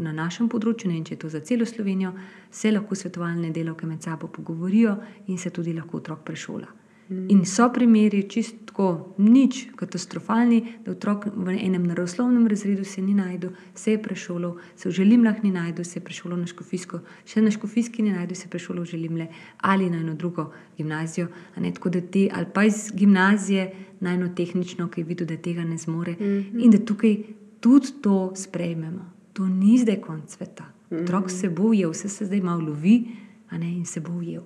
na našem področju, ne vem, če je to za celo Slovenijo, se lahko svetovalne delavke med sabo pogovorijo in se tudi lahko otrok prešola. In so primeri čistko nič katastrofalni, da otrok v enem naravoslovnem razredu se ni najdel, se je prešolal, se v želimlah ni najdel, se je prešolal na škofijsko, še na škofijski ni najdel, se je prešolal v želimle ali na eno drugo gimnazijo. Ne, tako da te, ali pa iz gimnazije na eno tehnično, ki je videl, da tega ne zmore. Mm -hmm. In da tukaj tudi to sprejmemo. To ni zdaj konc sveta. Otrok se bo ujel, vse se zdaj malo lovi a ne, in se bo ujel.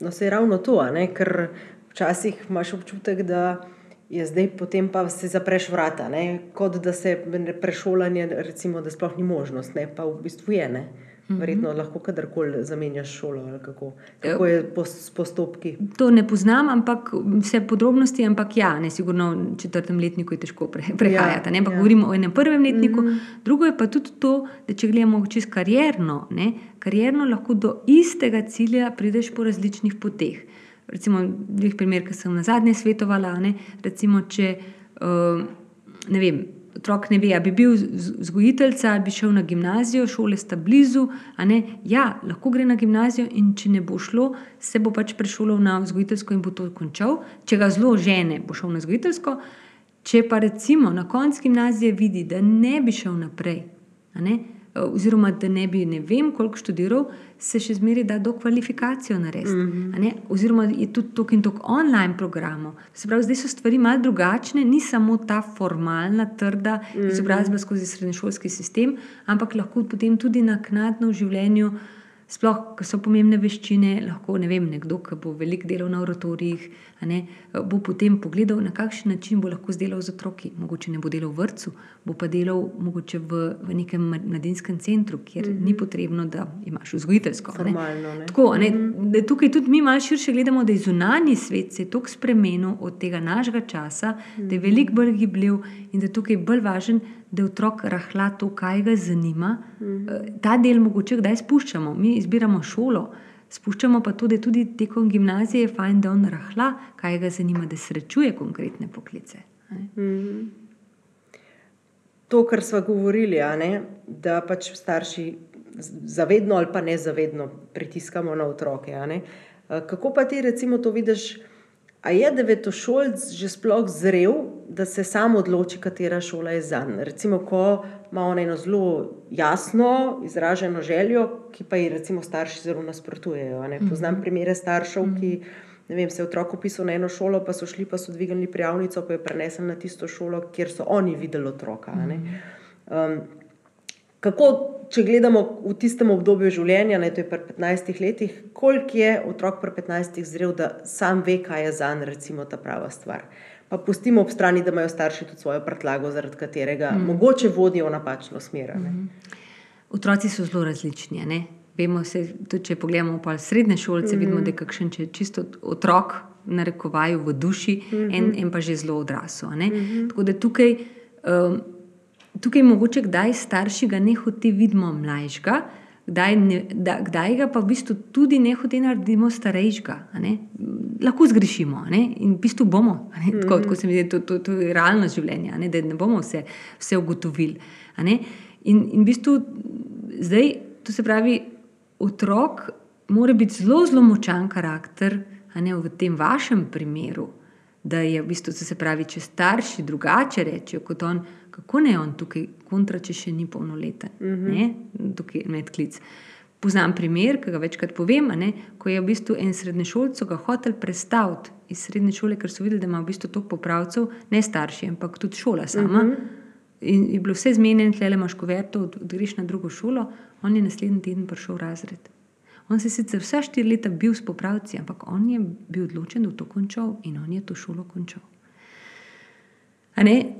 No, se je ravno to, ne? ker včasih imaš občutek, da je zdaj potem pa se zapreš vrata, ne? kot da se prešolanje, recimo, da sploh ni možnost, ne? pa v bistvu je. Ne? Verjetno lahko kadarkoli zamenjaš šolo. ali Kako, kako je po, s postopki? To ne poznam, ampak vse podrobnosti, ampak ja, ne, sigurno v četrtem letniku je težko pre, prehajati. Ampak ja. govorimo o enem prvem letniku. Mm -hmm. Drugo je pa tudi to, da če gledamo čisto karjerno, ne, karjerno lahko do istega cilja prideš po različnih poteh. Recimo, dveh primer, ki sem na zadnje svetovala, ne, recimo, če uh, ne vem. Otrok ne ve, ali bi bil vzgojiteljca ali bi šel na gimnazijo, šole sta blizu. Ja, lahko gre na gimnazijo, in če ne bo šlo, se bo pač prešolal na vzgojiteljsko in bo to končal. Če ga zelo žene, bo šel na vzgojiteljsko. Če pa recimo na koncu gimnazije vidi, da ne bi šel naprej, ne, oziroma da ne bi ne vem koliko študiral, se še zmeraj da do kvalifikacijo narediti. Mm -hmm. Oziroma je tudi tok in tok online programov. Se pravi, zdaj so stvari malo drugačne, ni samo ta formalna, trda izobrazba skozi srednješolski sistem, ampak lahko potem tudi naknadno v življenju. Sploh, ko so pomembne veščine, lahko ne vem, nekdo, ki bo veliko delal na oratorijih, a ne, bo potem pogledal, na kakšen način bo lahko delal z otroki. Mogoče ne bo delal v vrtu, bo pa delal mogoče v, v nekem mladinskem centru, kjer mm -hmm. ni potrebno, da imaš vzgojiteljsko. a ne. Formalno, ne. Tako, ne, da tukaj tudi mi malo širše gledamo, da je zunanji svet se tako spremenil od tega našega časa, da je veliko bolj gibljiv in da je tukaj bolj važen, da otrok rahla to, kaj ga zanima. Eh, Ta del mogoče kdaj spuščamo, mi izbiramo šolo. Spuščamo pa to, da tudi tekom gimnazije je fajn, da on rahla, kaj ga zanima, da srečuje konkretne poklice. ne. To, kar smo govorili, ne, da pač starši zavedno ali pa nezavedno pritiskamo na otroke. Eh, Kako pa ti recimo to vidiš? A je devetošolc že sploh zrel, da se sam odloči, katera šola je za njega? Recimo, ko ima on eno zelo jasno izraženo željo, ki pa ji recimo starši zelo nasprotujejo. ne. Poznam primere staršev, ki ne vem, se je otrok upisal na eno šolo, pa so šli, pa so dvignili prijavnico, pa je prenesel na tisto šolo, kjer so oni videli otroka. ne. Um, kako, če gledamo v tistem obdobju življenja, ne, to je pri 15 letih, koliko je otrok pri 15 zrel, da sam ve, kaj je za njega, recimo, ta prava stvar. Pa pustimo ob strani, da imajo starši tudi svojo prtljago, zaradi katerega mm. mogoče vodijo v napačno smer. a ne. Otroci so zelo različni. ne. Vemo, se, tudi če pogledamo pa srednje šolce, mm. vidimo, da je kakšen če čisto otrok, narekovaju v duši, mm -hmm. en, en pa že zelo odrasel. Mm -hmm. Tako da tukaj, um, tukaj mogoče kdaj starši ga ne hote vidimo mlajšega, kdaj, ne, da, kdaj ga pa v bistvu tudi ne hote naredimo starejšega. Lahko zgrešimo ne, in v bistvu bomo. a ne. Tako, tako se mi zdi, to, to, to je realno življenje, ne, da ne bomo vse, vse ugotovili. In, in v bistvu zdaj, to se pravi, otrok mora biti zelo, zelo močan karakter, a ne v tem vašem primeru, da je v bistvu, se pravi, če starši drugače rečejo kot on, kako ne on tukaj kontra, če še ni polnoleten, uh -huh. tukaj medklic. Poznam primer, ki ga večkrat povem, ne, ko je v bistvu en srednješolc ga hotel predstaviti iz srednje šole, ker so videli, da ima v bistvu toliko popravcev, ne starši, ampak tudi šola sama. Uh -huh. In je bilo vse zmenjeno, tle imaš kuverto, greš na drugo šolo, on je naslednji teden prišel v razred. On se je sicer vse štiri leta bil s popravci, ampak on je bil odločen, da bo to končal in on je to šolo končal.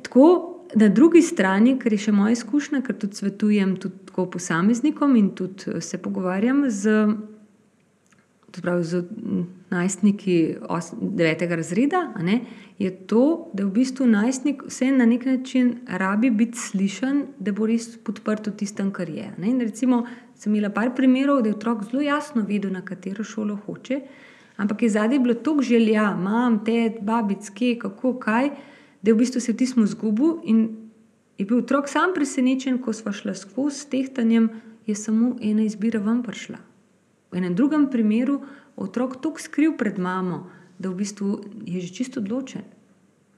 Tako na drugi strani, ker je še moja izkušnja, ker tudi svetujem tudi posameznikom in tudi eh, se pogovarjam z, pravi, z najstniki 9. razreda, ne, je to, da v bistvu najstnik vse na nek način rabi biti slišen, da bo res podprt v tistem, kar je. Ne. In recimo, sem imela par primerov, da je otrok zelo jasno videl, na katero šolo hoče, ampak je zadnji bilo toliko želja, imam te babicke, kako kaj da v bistvu se vtisnil v zgubo in je bil otrok sam presenečen, ko smo šli skozi tehtanjem, je samo ena izbira vam prišla. V enem drugem primeru otrok tako skril pred mamo, da v bistvu je že čisto odločen.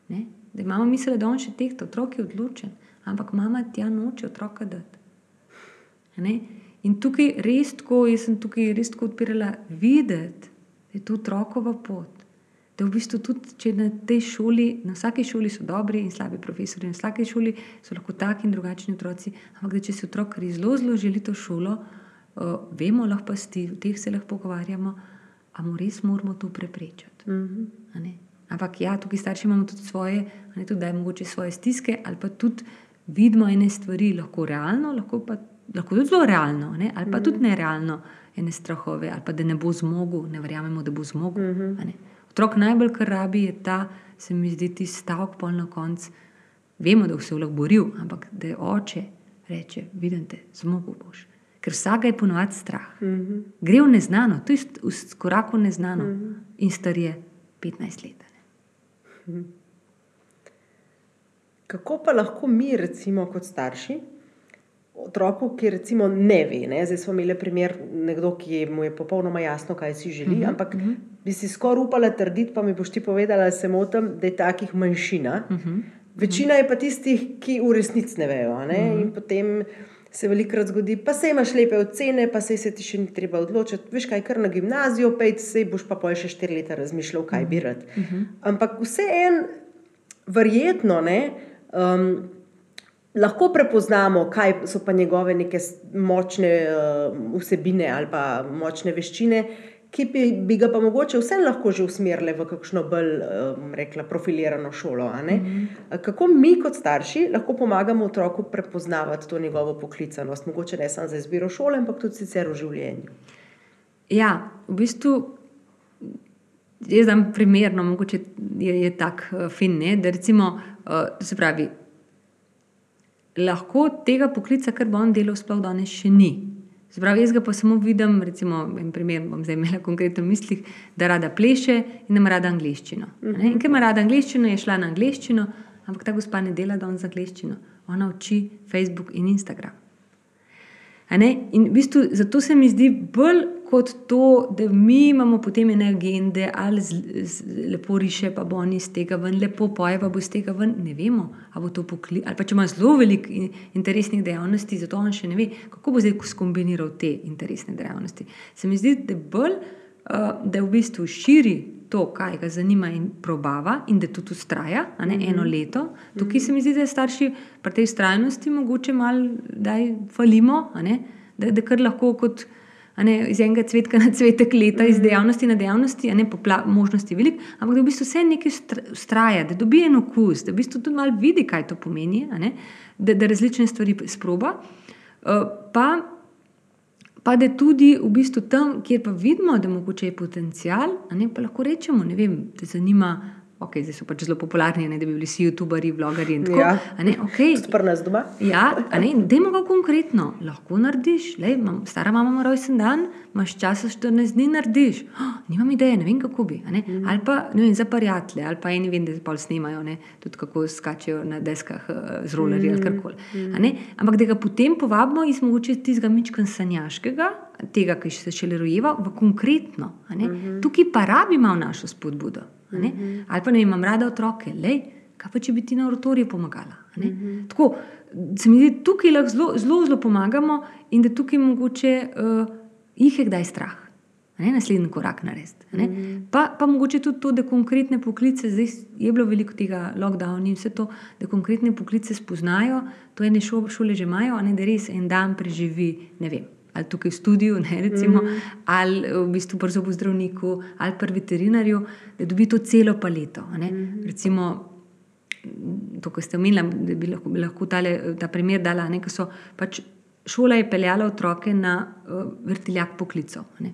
Ne? Da je mama mislila, da on še tehta, otrok je odločen, ampak mama tja noče otroka dati. Ne? In tukaj res tako, jaz sem tukaj res tako odpirala videti, da je to otrokova pot da v bistvu tudi, če na tej šoli, na vsaki šoli so dobri in slabi profesori, na vsaki šoli so lahko taki in drugačni otroci, ampak da če se otrok res zelo, zelo želi to šolo, uh, vemo, lahko pa sti, v teh se lahko pogovarjamo, a mu res moramo to preprečiti. Mm -hmm. Ampak ja, tukaj starši imamo tudi svoje, ne tudi da je mogoče svoje stiske, ali pa tudi vidimo ene stvari, lahko realno, lahko pa lahko tudi zelo realno, ne? ali pa mm -hmm. tudi nerealno, ene strahove, ali pa da ne bo zmogel, ne verjamemo, da bo zmogel. Mm -hmm. Otrok najbolj, kar rabi, je ta, se mi zdi, ti stavek pol na koncu. Vemo, da se je lahko boril, ampak da je oče reče: Vidite, zmogel boš. Ker vsega je ponovadi strah. Mm -hmm. Gre v neznano, to je v koraku neznano mm -hmm. in star je 15 let. Mm -hmm. Kako pa lahko mi, recimo, kot starši, otroku, ki recimo ne ve. Ne? Zdaj smo imeli primer nekdo, ki mu je popolnoma jasno, kaj si želi, mhm, -huh, ampak uh mhm. Bi si skoraj upala trditi, pa mi boš ti povedala, da se motim, da je takih manjšina. Uh mhm, -huh. Večina je pa tistih, ki v resnici ne vejo. Ne? Uh -huh. In potem se velikokrat zgodi, pa se imaš lepe ocene, pa se, se ti še ni treba odločiti. Veš kaj, kar na gimnazijo, pejti se, boš pa pol še štiri leta razmišljal, kaj bi rad. Uh -huh. Ampak vseeno, verjetno ne. Um, lahko prepoznamo, kaj so pa njegove neke močne uh, vsebine ali pa močne veščine, ki bi, bi ga pa mogoče vseeno lahko že usmerile v kakšno bolj um, rekla, profilirano šolo. Mm -hmm. Kako mi, kot starši, lahko pomagamo otroku prepoznavati to njegovo poklicanost, mogoče ne samo za izbiro šole, ampak tudi sicer v življenju. Ja, v bistvu. Jaz znam primerno, mogoče je, je tako uh, fin, ne, da recimo, uh, se pravi, lahko tega poklica, kar bo on delal, sploh danes še ni. Zbrav, jaz ga pa samo vidim, recimo, en primer bom zdaj imela konkretno v mislih, da rada pleše in da ima rada angliščino. Uh -huh. Ker ima rada angliščino, je šla na angliščino, ampak ta gospa ne dela danes za angliščino. Ona uči Facebook in Instagram. In v bistvu zato se mi zdi bolj kot to, da mi imamo potem ene agende, ali z, z, lepo riše, pa bo oni iz tega ven, lepo poje, pa bo iz tega ven. Ne vemo, ali bo to poklic. Ali pa če ima zelo veliko interesnih dejavnosti, zato on še ne ve, kako bo zdaj skombiniral te interesne dejavnosti. Se mi zdi, da, bolj, uh, da v bistvu širi to, kaj ga zanima in probava, in da tudi ustraja ne, mm -hmm. eno leto. Tukaj se mi zdi, da je starši pri tej ustrajnosti mogoče malo, da jih falimo, da, da kar lahko kot ne, iz enega cvetka na cvetek leta, iz mhm. dejavnosti na dejavnosti, ne popla, možnosti veliko, ampak da v bistvu vse nekaj ustraja, da dobi en okus, da v bistvu tudi malo vidi, kaj to pomeni, ne, da, da različne stvari sproba. Uh, pa, pa da tudi v bistvu tam, kjer pa vidimo, da mogoče je potencial, ne, pa lahko rečemo, ne vem, da zanima ok, zdaj so pač zelo popularni, ne, da bi bili vsi YouTuberi, vlogeri in tako naprej. Ja, okay. Tudi pri nas doma. Ja, dajmo ga konkretno, lahko narediš. Lej, mam, stara mama ima rojsten dan, imaš čas, da 14 dni narediš. Oh, nimam ideje, ne vem kako bi. Mm. Ali pa vem, za prijatelje, ali pa eni vem, da se pol snimajo, ne, tudi kako skačejo na deskah uh, z rolerji mm. ali karkoli. Mm. Ampak da ga potem povabimo iz mogoče tistega mička sanjaškega, tega, ki se še le rojeva, v konkretno. Mm -hmm. Tukaj pa rabimo našo spodbudo. Mm -hmm. Ali pa ne imam rada otroke, le, kaj pa če bi ti na oratoriju pomagala. Mm -hmm. Tako se mi zdi, tukaj lahko zelo, zelo, zelo pomagamo in da tukaj mogoče uh, jih je kdaj strah. Ne, naslednji korak narediti. Mm -hmm. pa, pa mogoče tudi to, da konkretne poklice, zdaj je bilo veliko tega lockdowna in vse to, da konkretne poklice spoznajo, to ene šole že imajo, ne, da res en dan preživi, ne vem, ali tukaj v studiu, ne, recimo, mm -hmm. ali v bistvu pri zobu zdravniku, ali pri veterinarju, da dobi to celo paleto. Mm -hmm. Recimo, to, kar ste omenili, da bi lahko, bi lahko tale, ta primer dala, ne, so pač šola je peljala otroke na uh, vrtiljak poklicov. Ne.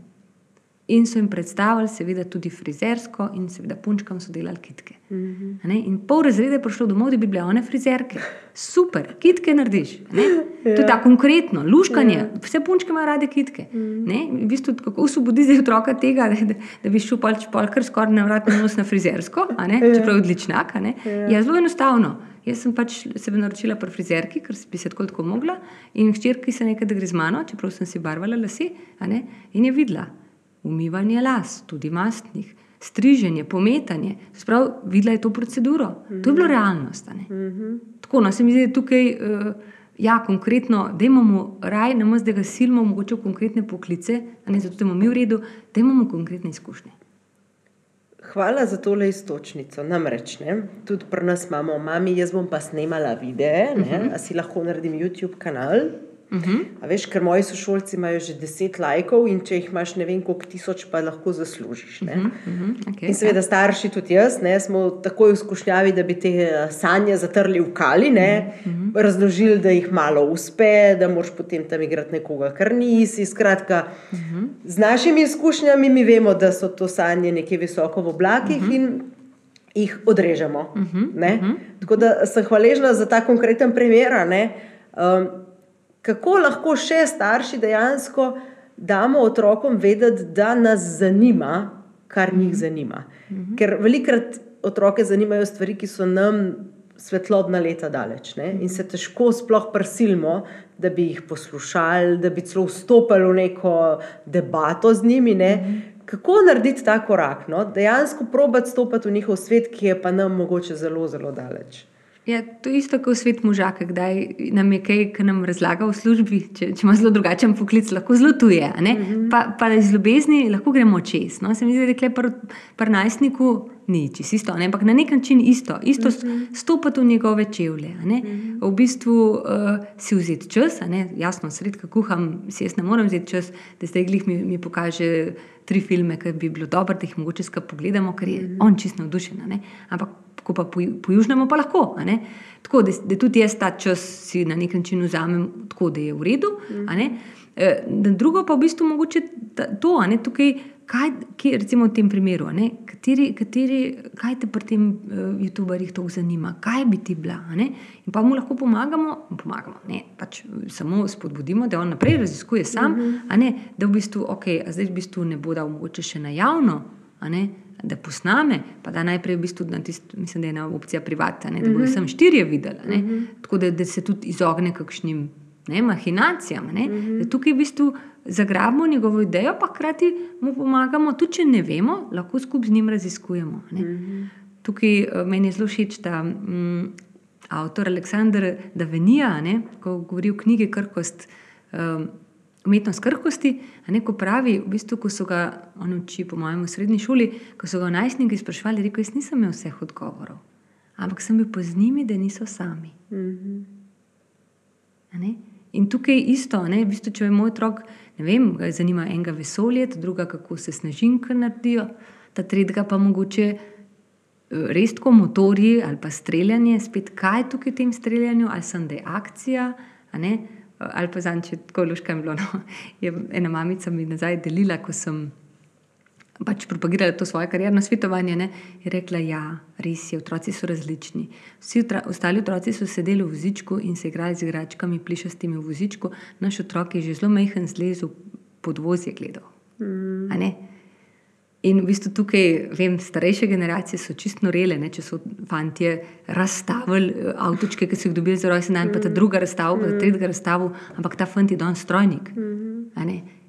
In so jim predstavili, seveda, tudi frizersko, in seveda, punčkam so delali kitke. Mm -hmm. In pol razreda je prišlo domov, da bi bile one frizerke. Super, kitke narediš. Ja. To je tako konkretno, luškanje. Ja. Vse punčke imajo rade kitke. Mm -hmm. V bistvu, kako osvobodi zdaj otroka tega, da, da bi šel pač polkar skoraj na vrat nos na frizersko, ja. čeprav je odličnak. Ja. ja, zelo enostavno. Jaz sem pač se naročila pri frizerki, ker bi se tako, tako mogla, in hčerki se nekaj, da gre z mano, čeprav sem si barvala lase, in je videla umivanje las, tudi mastnih, striženje, pometanje. Sprav, videla je to proceduro. Mm -hmm. To je bilo realnost. Mm -hmm. Tako, no, se mi zdi, da tukaj, uh, ja, konkretno, da imamo raj, ne moremo, da ga silimo, mogoče v konkretne poklice, ne zato, da imamo mi v redu, da imamo konkretne izkušnje. Hvala za tole istočnico. Namreč, ne, tudi pri nas imamo, mami, jaz bom pa snemala videe, uh -huh. a si lahko naredim YouTube kanal, Uh mhm. -huh. veš, ker moji sošolci imajo že deset lajkov in če jih imaš ne vem koliko tisoč, pa lahko zaslužiš. Uh -huh, uh -huh, okay, in seveda, ja. starši, tudi jaz, ne, smo tako izkušnjavi, da bi te eh, sanje zatrli v kali, ne, uh mhm, -huh. Mhm. razložili, da jih malo uspe, da moš potem tam igrati nekoga, kar nisi. Skratka, uh -huh. z našimi izkušnjami mi vemo, da so to sanje nekje visoko v oblakih. Uh -huh. in Jih odrežemo. Uh -huh, uh -huh. Tako da sem hvaležna za ta konkreten primer. Um, kako lahko še starši dejansko damo otrokom vedeti, da nas zanima, kar njih mhm. zanima. Mhm. Ker velikrat otroke zanimajo stvari, ki so nam svetlobna leta daleč ne? in se težko sploh prisilimo, da bi jih poslušali, da bi celo vstopili v neko debato z njimi. Ne? Mhm. Kako narediti ta korak? No? Dejansko probati stopiti v njihov svet, ki je pa nam mogoče zelo, zelo daleč. Ja, to je isto kot svet možaka, kdaj nam je kaj, kar nam razlaga v službi. Če, če ima zelo drugačen poklic, lahko zelo tuje. Mm -hmm. Pa, pa iz ljubezni lahko gremo čez. No? Se mi zdi, da je pri pr najstniku ni čisto isto, ne? ampak na nek način isto, isto mm -hmm. stopiti v njegove čevlje. Mm -hmm. V bistvu uh, si vzeti čas, jasno, sredka kuham, si jaz ne morem vzeti čas, da zdaj glih mi, mi pokaže tri filme, ki bi bilo dobro, da jih mogoče skupaj pogledamo, ker je mm -hmm. on čisto navdušen. Ampak ko pa po, po južnemu, pa lahko. Tako da, da tudi jaz ta čas si na nek način vzamem, tako da je v redu. Mm. E, drugo pa v bistvu mogoče to, ne, tukaj, kaj, kaj, recimo v tem primeru, ne, kateri, kateri, kaj te pri tem uh, YouTuberjih to zanima, kaj bi ti bila. In pa mu lahko pomagamo, pomagamo ne, pač samo spodbudimo, da on naprej raziskuje sam, mm -hmm. ne, da v bistvu, okay, zdaj v bistvu ne bo dal mogoče še na javno. Ne, da posname, pa da najprej v bistvu na tisto, mislim, da je ena opcija privatna, da bodo mhm. samo štirje videli. Uh mhm. -huh. Tako da, da se tudi izogne kakšnim ne, mahinacijam. Ne, uh mhm. -huh. Da tukaj v bistvu zagrabimo njegovo idejo, pa hkrati mu pomagamo, tudi če ne vemo, lahko skupaj z njim raziskujemo. Uh -huh. Tukaj eh, meni je zelo všeč ta um, avtor Aleksandr Davenija, ne, ko govori o knjigi Krkost. Um, umetnost krhkosti. Neko pravi, v bistvu, ko so ga uči, po mojem, v srednji šoli, ko so ga najstniki sprašvali, rekel: Jaz nisem imel vseh odgovorov, ampak sem bil z njimi, da niso sami. Mm -hmm. In tukaj je isto, ne? v bistvu, če je moj otrok, ne vem, ga zanima enega vesolje, druga, kako se snažinke naredijo, ta tretjega pa mogoče. Eh, res tako motorji ali pa streljanje, spet kaj je tukaj v tem streljanju, ali sem da akcija, ali pa zanj, če tako luška je bilo. No. Je ena mamica mi nazaj delila, ko sem pač propagirala to svoje karjerno svetovanje. Ne, je rekla, ja, res je, otroci so različni. Vsi otra, ostali otroci so sedeli v vozičku in se igrali z igračkami, plišastimi v vozičku, naš otrok je že zelo majhen zlezel pod vozje gledal. Mm. In v bistvu tukaj, vem, starejše generacije so čisto norele, ne? če so fanti razstavili eh, avtočke, ki so jih dobili za rojsten dan, pa ta druga razstavila, pa ta tretja razstavila, ampak ta fant je danes strojnik.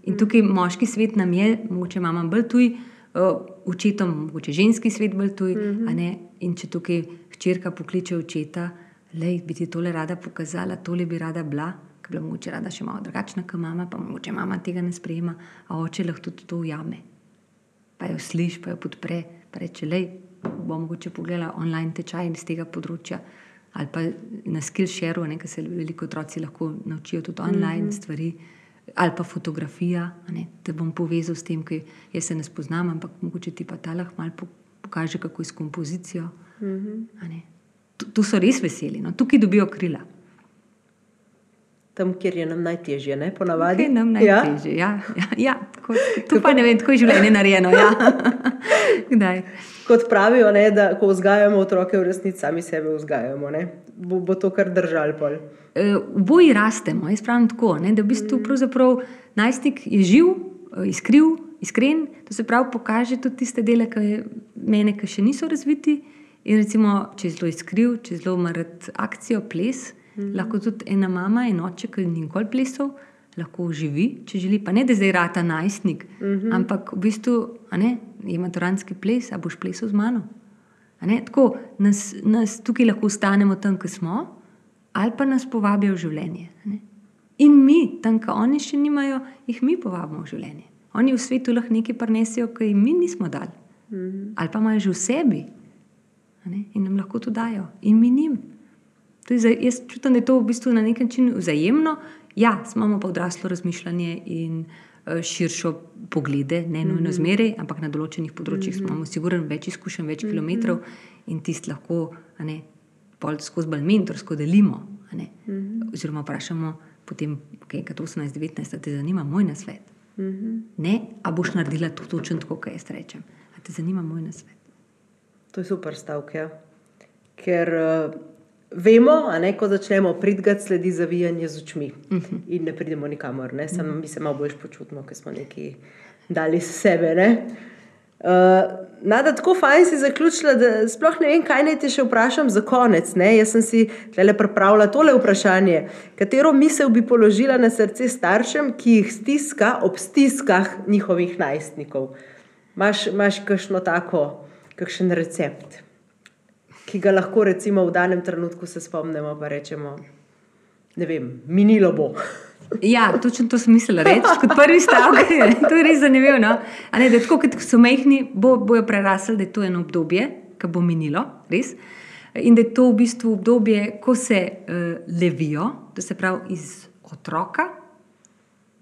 In tukaj moški svet nam je, mogoče imamo bolj tuj, uh, očetom, mogoče ženski svet bolj tuj. Mm. In če tukaj hčerka pokliče očeta, da bi ti tole rada pokazala, tole bi rada bila, ki bi bila mogoče rada še malo drugačna, kot mama, pa mogoče mama tega ne sprejema, a oče lahko tudi to ujame. Pa jo sliši, pa jo podpre, pa reče, le bom mogoče pogledala online tečaj iz tega področja. Ali pa na Skillshareu, ker se veliko otroci lahko naučijo tudi online mm -hmm. stvari ali pa fotografija, ne, da bom povezal s tem, ki jaz se ne spoznam, ampak mogoče ti pa ta lahko malo pokaže, kako je s kompozicijo. Mm -hmm. Tu so res veseli, no. tukaj dobijo krila. Tam, kjer je nam najtežje, ne ponavadi. Je nam najtežje. Ja? Ja, ja, ja, tako, tu pa ne vem, kako je življenje narejeno. Ja. Kot pravijo, ne, da ko vzgajamo otroke, v resnici sami sebe vzgajamo. Bo, bo to kar držal. Pol. Eh, v boji rastemo. Jaz pravim tako, ne, da v bistvu mm. najstnik je živ, eh, iskriv, iskren. To se pravi, pokaže tudi tiste dele, ki je mene, ki še niso razviti. In recimo, če je zelo iskriv, če je zelo marat akcijo, ples, mm. lahko tudi ena mama in oče, ki ni nikoli plesal, lahko živi, če želi. Pa ne, da zdaj rata najstnik, mm -hmm. ampak v bistvu ima toranski ples, a boš plesal z mano. Tako nas, nas tukaj lahko ostanemo tam, kjer smo ali pa nas povabijo v življenje. Ne? In mi, tam, ki oni še nimajo, jih mi povabimo v življenje. Oni v svetu lahko nekaj prenesijo, ki jim mi nismo dali. Mm -hmm. Ali pa imajo že v sebi in nam lahko to dajo, in mi njim. Zdaj, jaz čutim, da je to v bistvu na nek način vzajemno. Ja, imamo pa odraslo razmišljanje in uh, širšo poglede, ne nujno mm -hmm. zmeraj, ampak na določenih področjih mm -hmm. imamo sigurno več izkušenj, več mm -hmm. kilometrov in tisti lahko ne, skozi bolj mentorsko delimo. Mm -hmm. Oziroma, vprašamo, potem, kaj je 18-19, da te zanima moj nasvet. Mm -hmm. Ne, a boš naredila to točno tako, kot jaz rečem. A te zanima moj nasvet. To je super stavek. Ja. Ker uh, vemo, da ko začnemo pridgati, sledi zavijanje z očmi uh mhm. -huh. in ne pridemo nikamor. Ne? Samo uh -huh. mi se malo bolj počutimo, ker smo nekaj dali sebe. Uh, Nada, tako fajn si zaključila, da sploh ne vem, kaj naj ti še vprašam za konec. Ne? Jaz sem si le pripravila tole vprašanje. Katero misel bi položila na srce staršem, ki jih stiska ob stiskah njihovih najstnikov? Imáš kakšno tako, kakšen recept, ki ga lahko recimo v danem trenutku se spomnimo, pa rečemo, ne vem, minilo bo. Ja, točno to sem mislila reči, kot prvi stavek. to je res zanimivo. No? Ne, da tako, kot so mehni, bo, bojo prerasli, da je to eno obdobje, ki bo minilo, res. In da je to v bistvu obdobje, ko se uh, levijo, to se pravi iz otroka,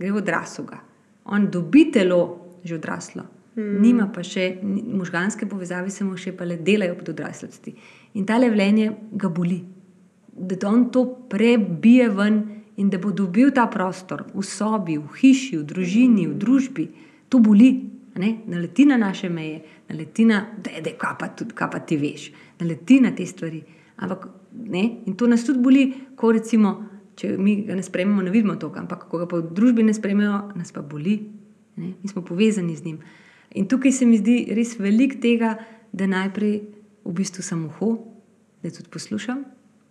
gre v odrasloga. On dobi telo, že odraslo, mm. nima pa še možganske povezave, samo še pa le delajo pod odraslosti. In ta levljenje ga boli, da on to prebije ven in da bo dobil ta prostor v sobi, v hiši, v družini, v družbi, to boli. Ne? Naleti na naše meje, naleti na to, kaj pa ti veš, naleti na te stvari. Ampak, ne? In to nas tudi boli, ko recimo, če mi ga ne sprememo, ne vidimo to, ampak ko ga pa v družbi ne sprememo, nas pa boli. Ne? Mi smo povezani z njim. In tukaj se mi zdi res velik tega, da najprej v bistvu samo ho, da tudi poslušam,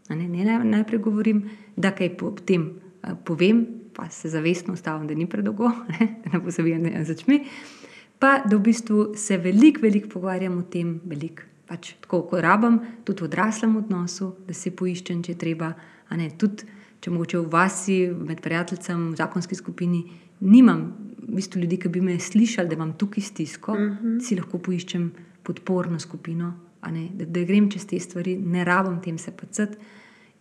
Ne, ne najprej govorim, da kaj potem povem, pa se zavestno ustavim, da ni predolgo, da ne bo zavijanje z očmi. Pa da v bistvu se veliko, veliko pogovarjam o tem, veliko. Pač, tako kot rabim, tudi v odraslem odnosu, da se poiščem, če treba. Ne, tudi, če mogoče v vasi, med prijateljem, v zakonski skupini, nimam v bistvu ljudi, ki bi me slišali, da imam tukaj stisko, uh mhm. -huh. si lahko poiščem podporno skupino, ne, da, da grem čez te stvari, ne rabim tem se pacati.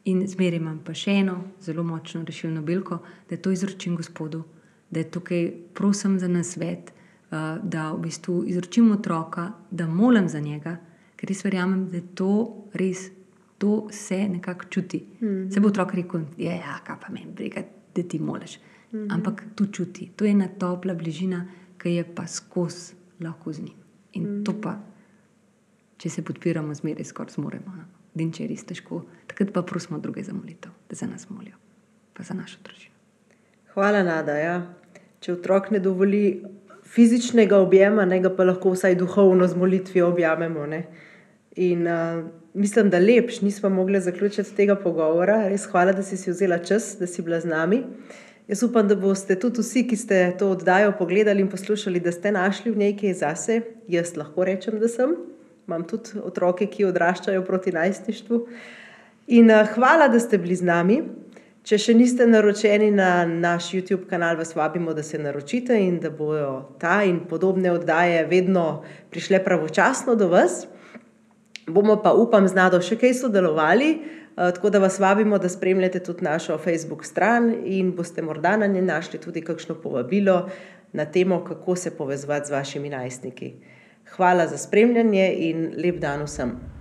In zmeraj imam pa še eno zelo močno rešilno bilko, da to izročim gospodu, da je tukaj prosim za nasvet, uh, da v bistvu izročim otroka, da molim za njega, ker res verjamem, da to res to se nekako čuti. Mm -hmm. Se bo otrok rekel, da je ja, pa meni briga, da ti moliš. Mm -hmm. Ampak to čuti, to je ena topla bližina, ki je pa skozi lahko z njim. In mm -hmm. to pa, če se podpiramo, zmeraj skoraj zmoremo. No? in če je res težko, takrat pa prosimo druge za molitev, da za nas molijo, pa za našo družino. Hvala, Nada. Ja. Če otrok ne dovoli fizičnega objema, ne ga pa lahko vsaj duhovno z molitvijo objamemo. Ne. In uh, mislim, da lepš nismo mogli zaključiti tega pogovora. Res hvala, da si si vzela čas, da si bila z nami. Jaz upam, da boste tudi vsi, ki ste to oddajo pogledali in poslušali, da ste našli v njej kaj zase. Jaz lahko rečem, da sem. Imam tudi otroke, ki odraščajo proti najstništvu. In uh, hvala, da ste bili z nami. Če še niste naročeni na naš YouTube kanal, vas vabimo, da se naročite in da bodo ta in podobne oddaje vedno prišle pravočasno do vas. Bomo pa, upam, z Nado še kaj sodelovali, tako da vas vabimo, da spremljate tudi našo Facebook stran in boste morda na njej našli tudi kakšno povabilo na temo, kako se povezati z vašimi najstniki. Hvala za spremljanje in lep dan vsem.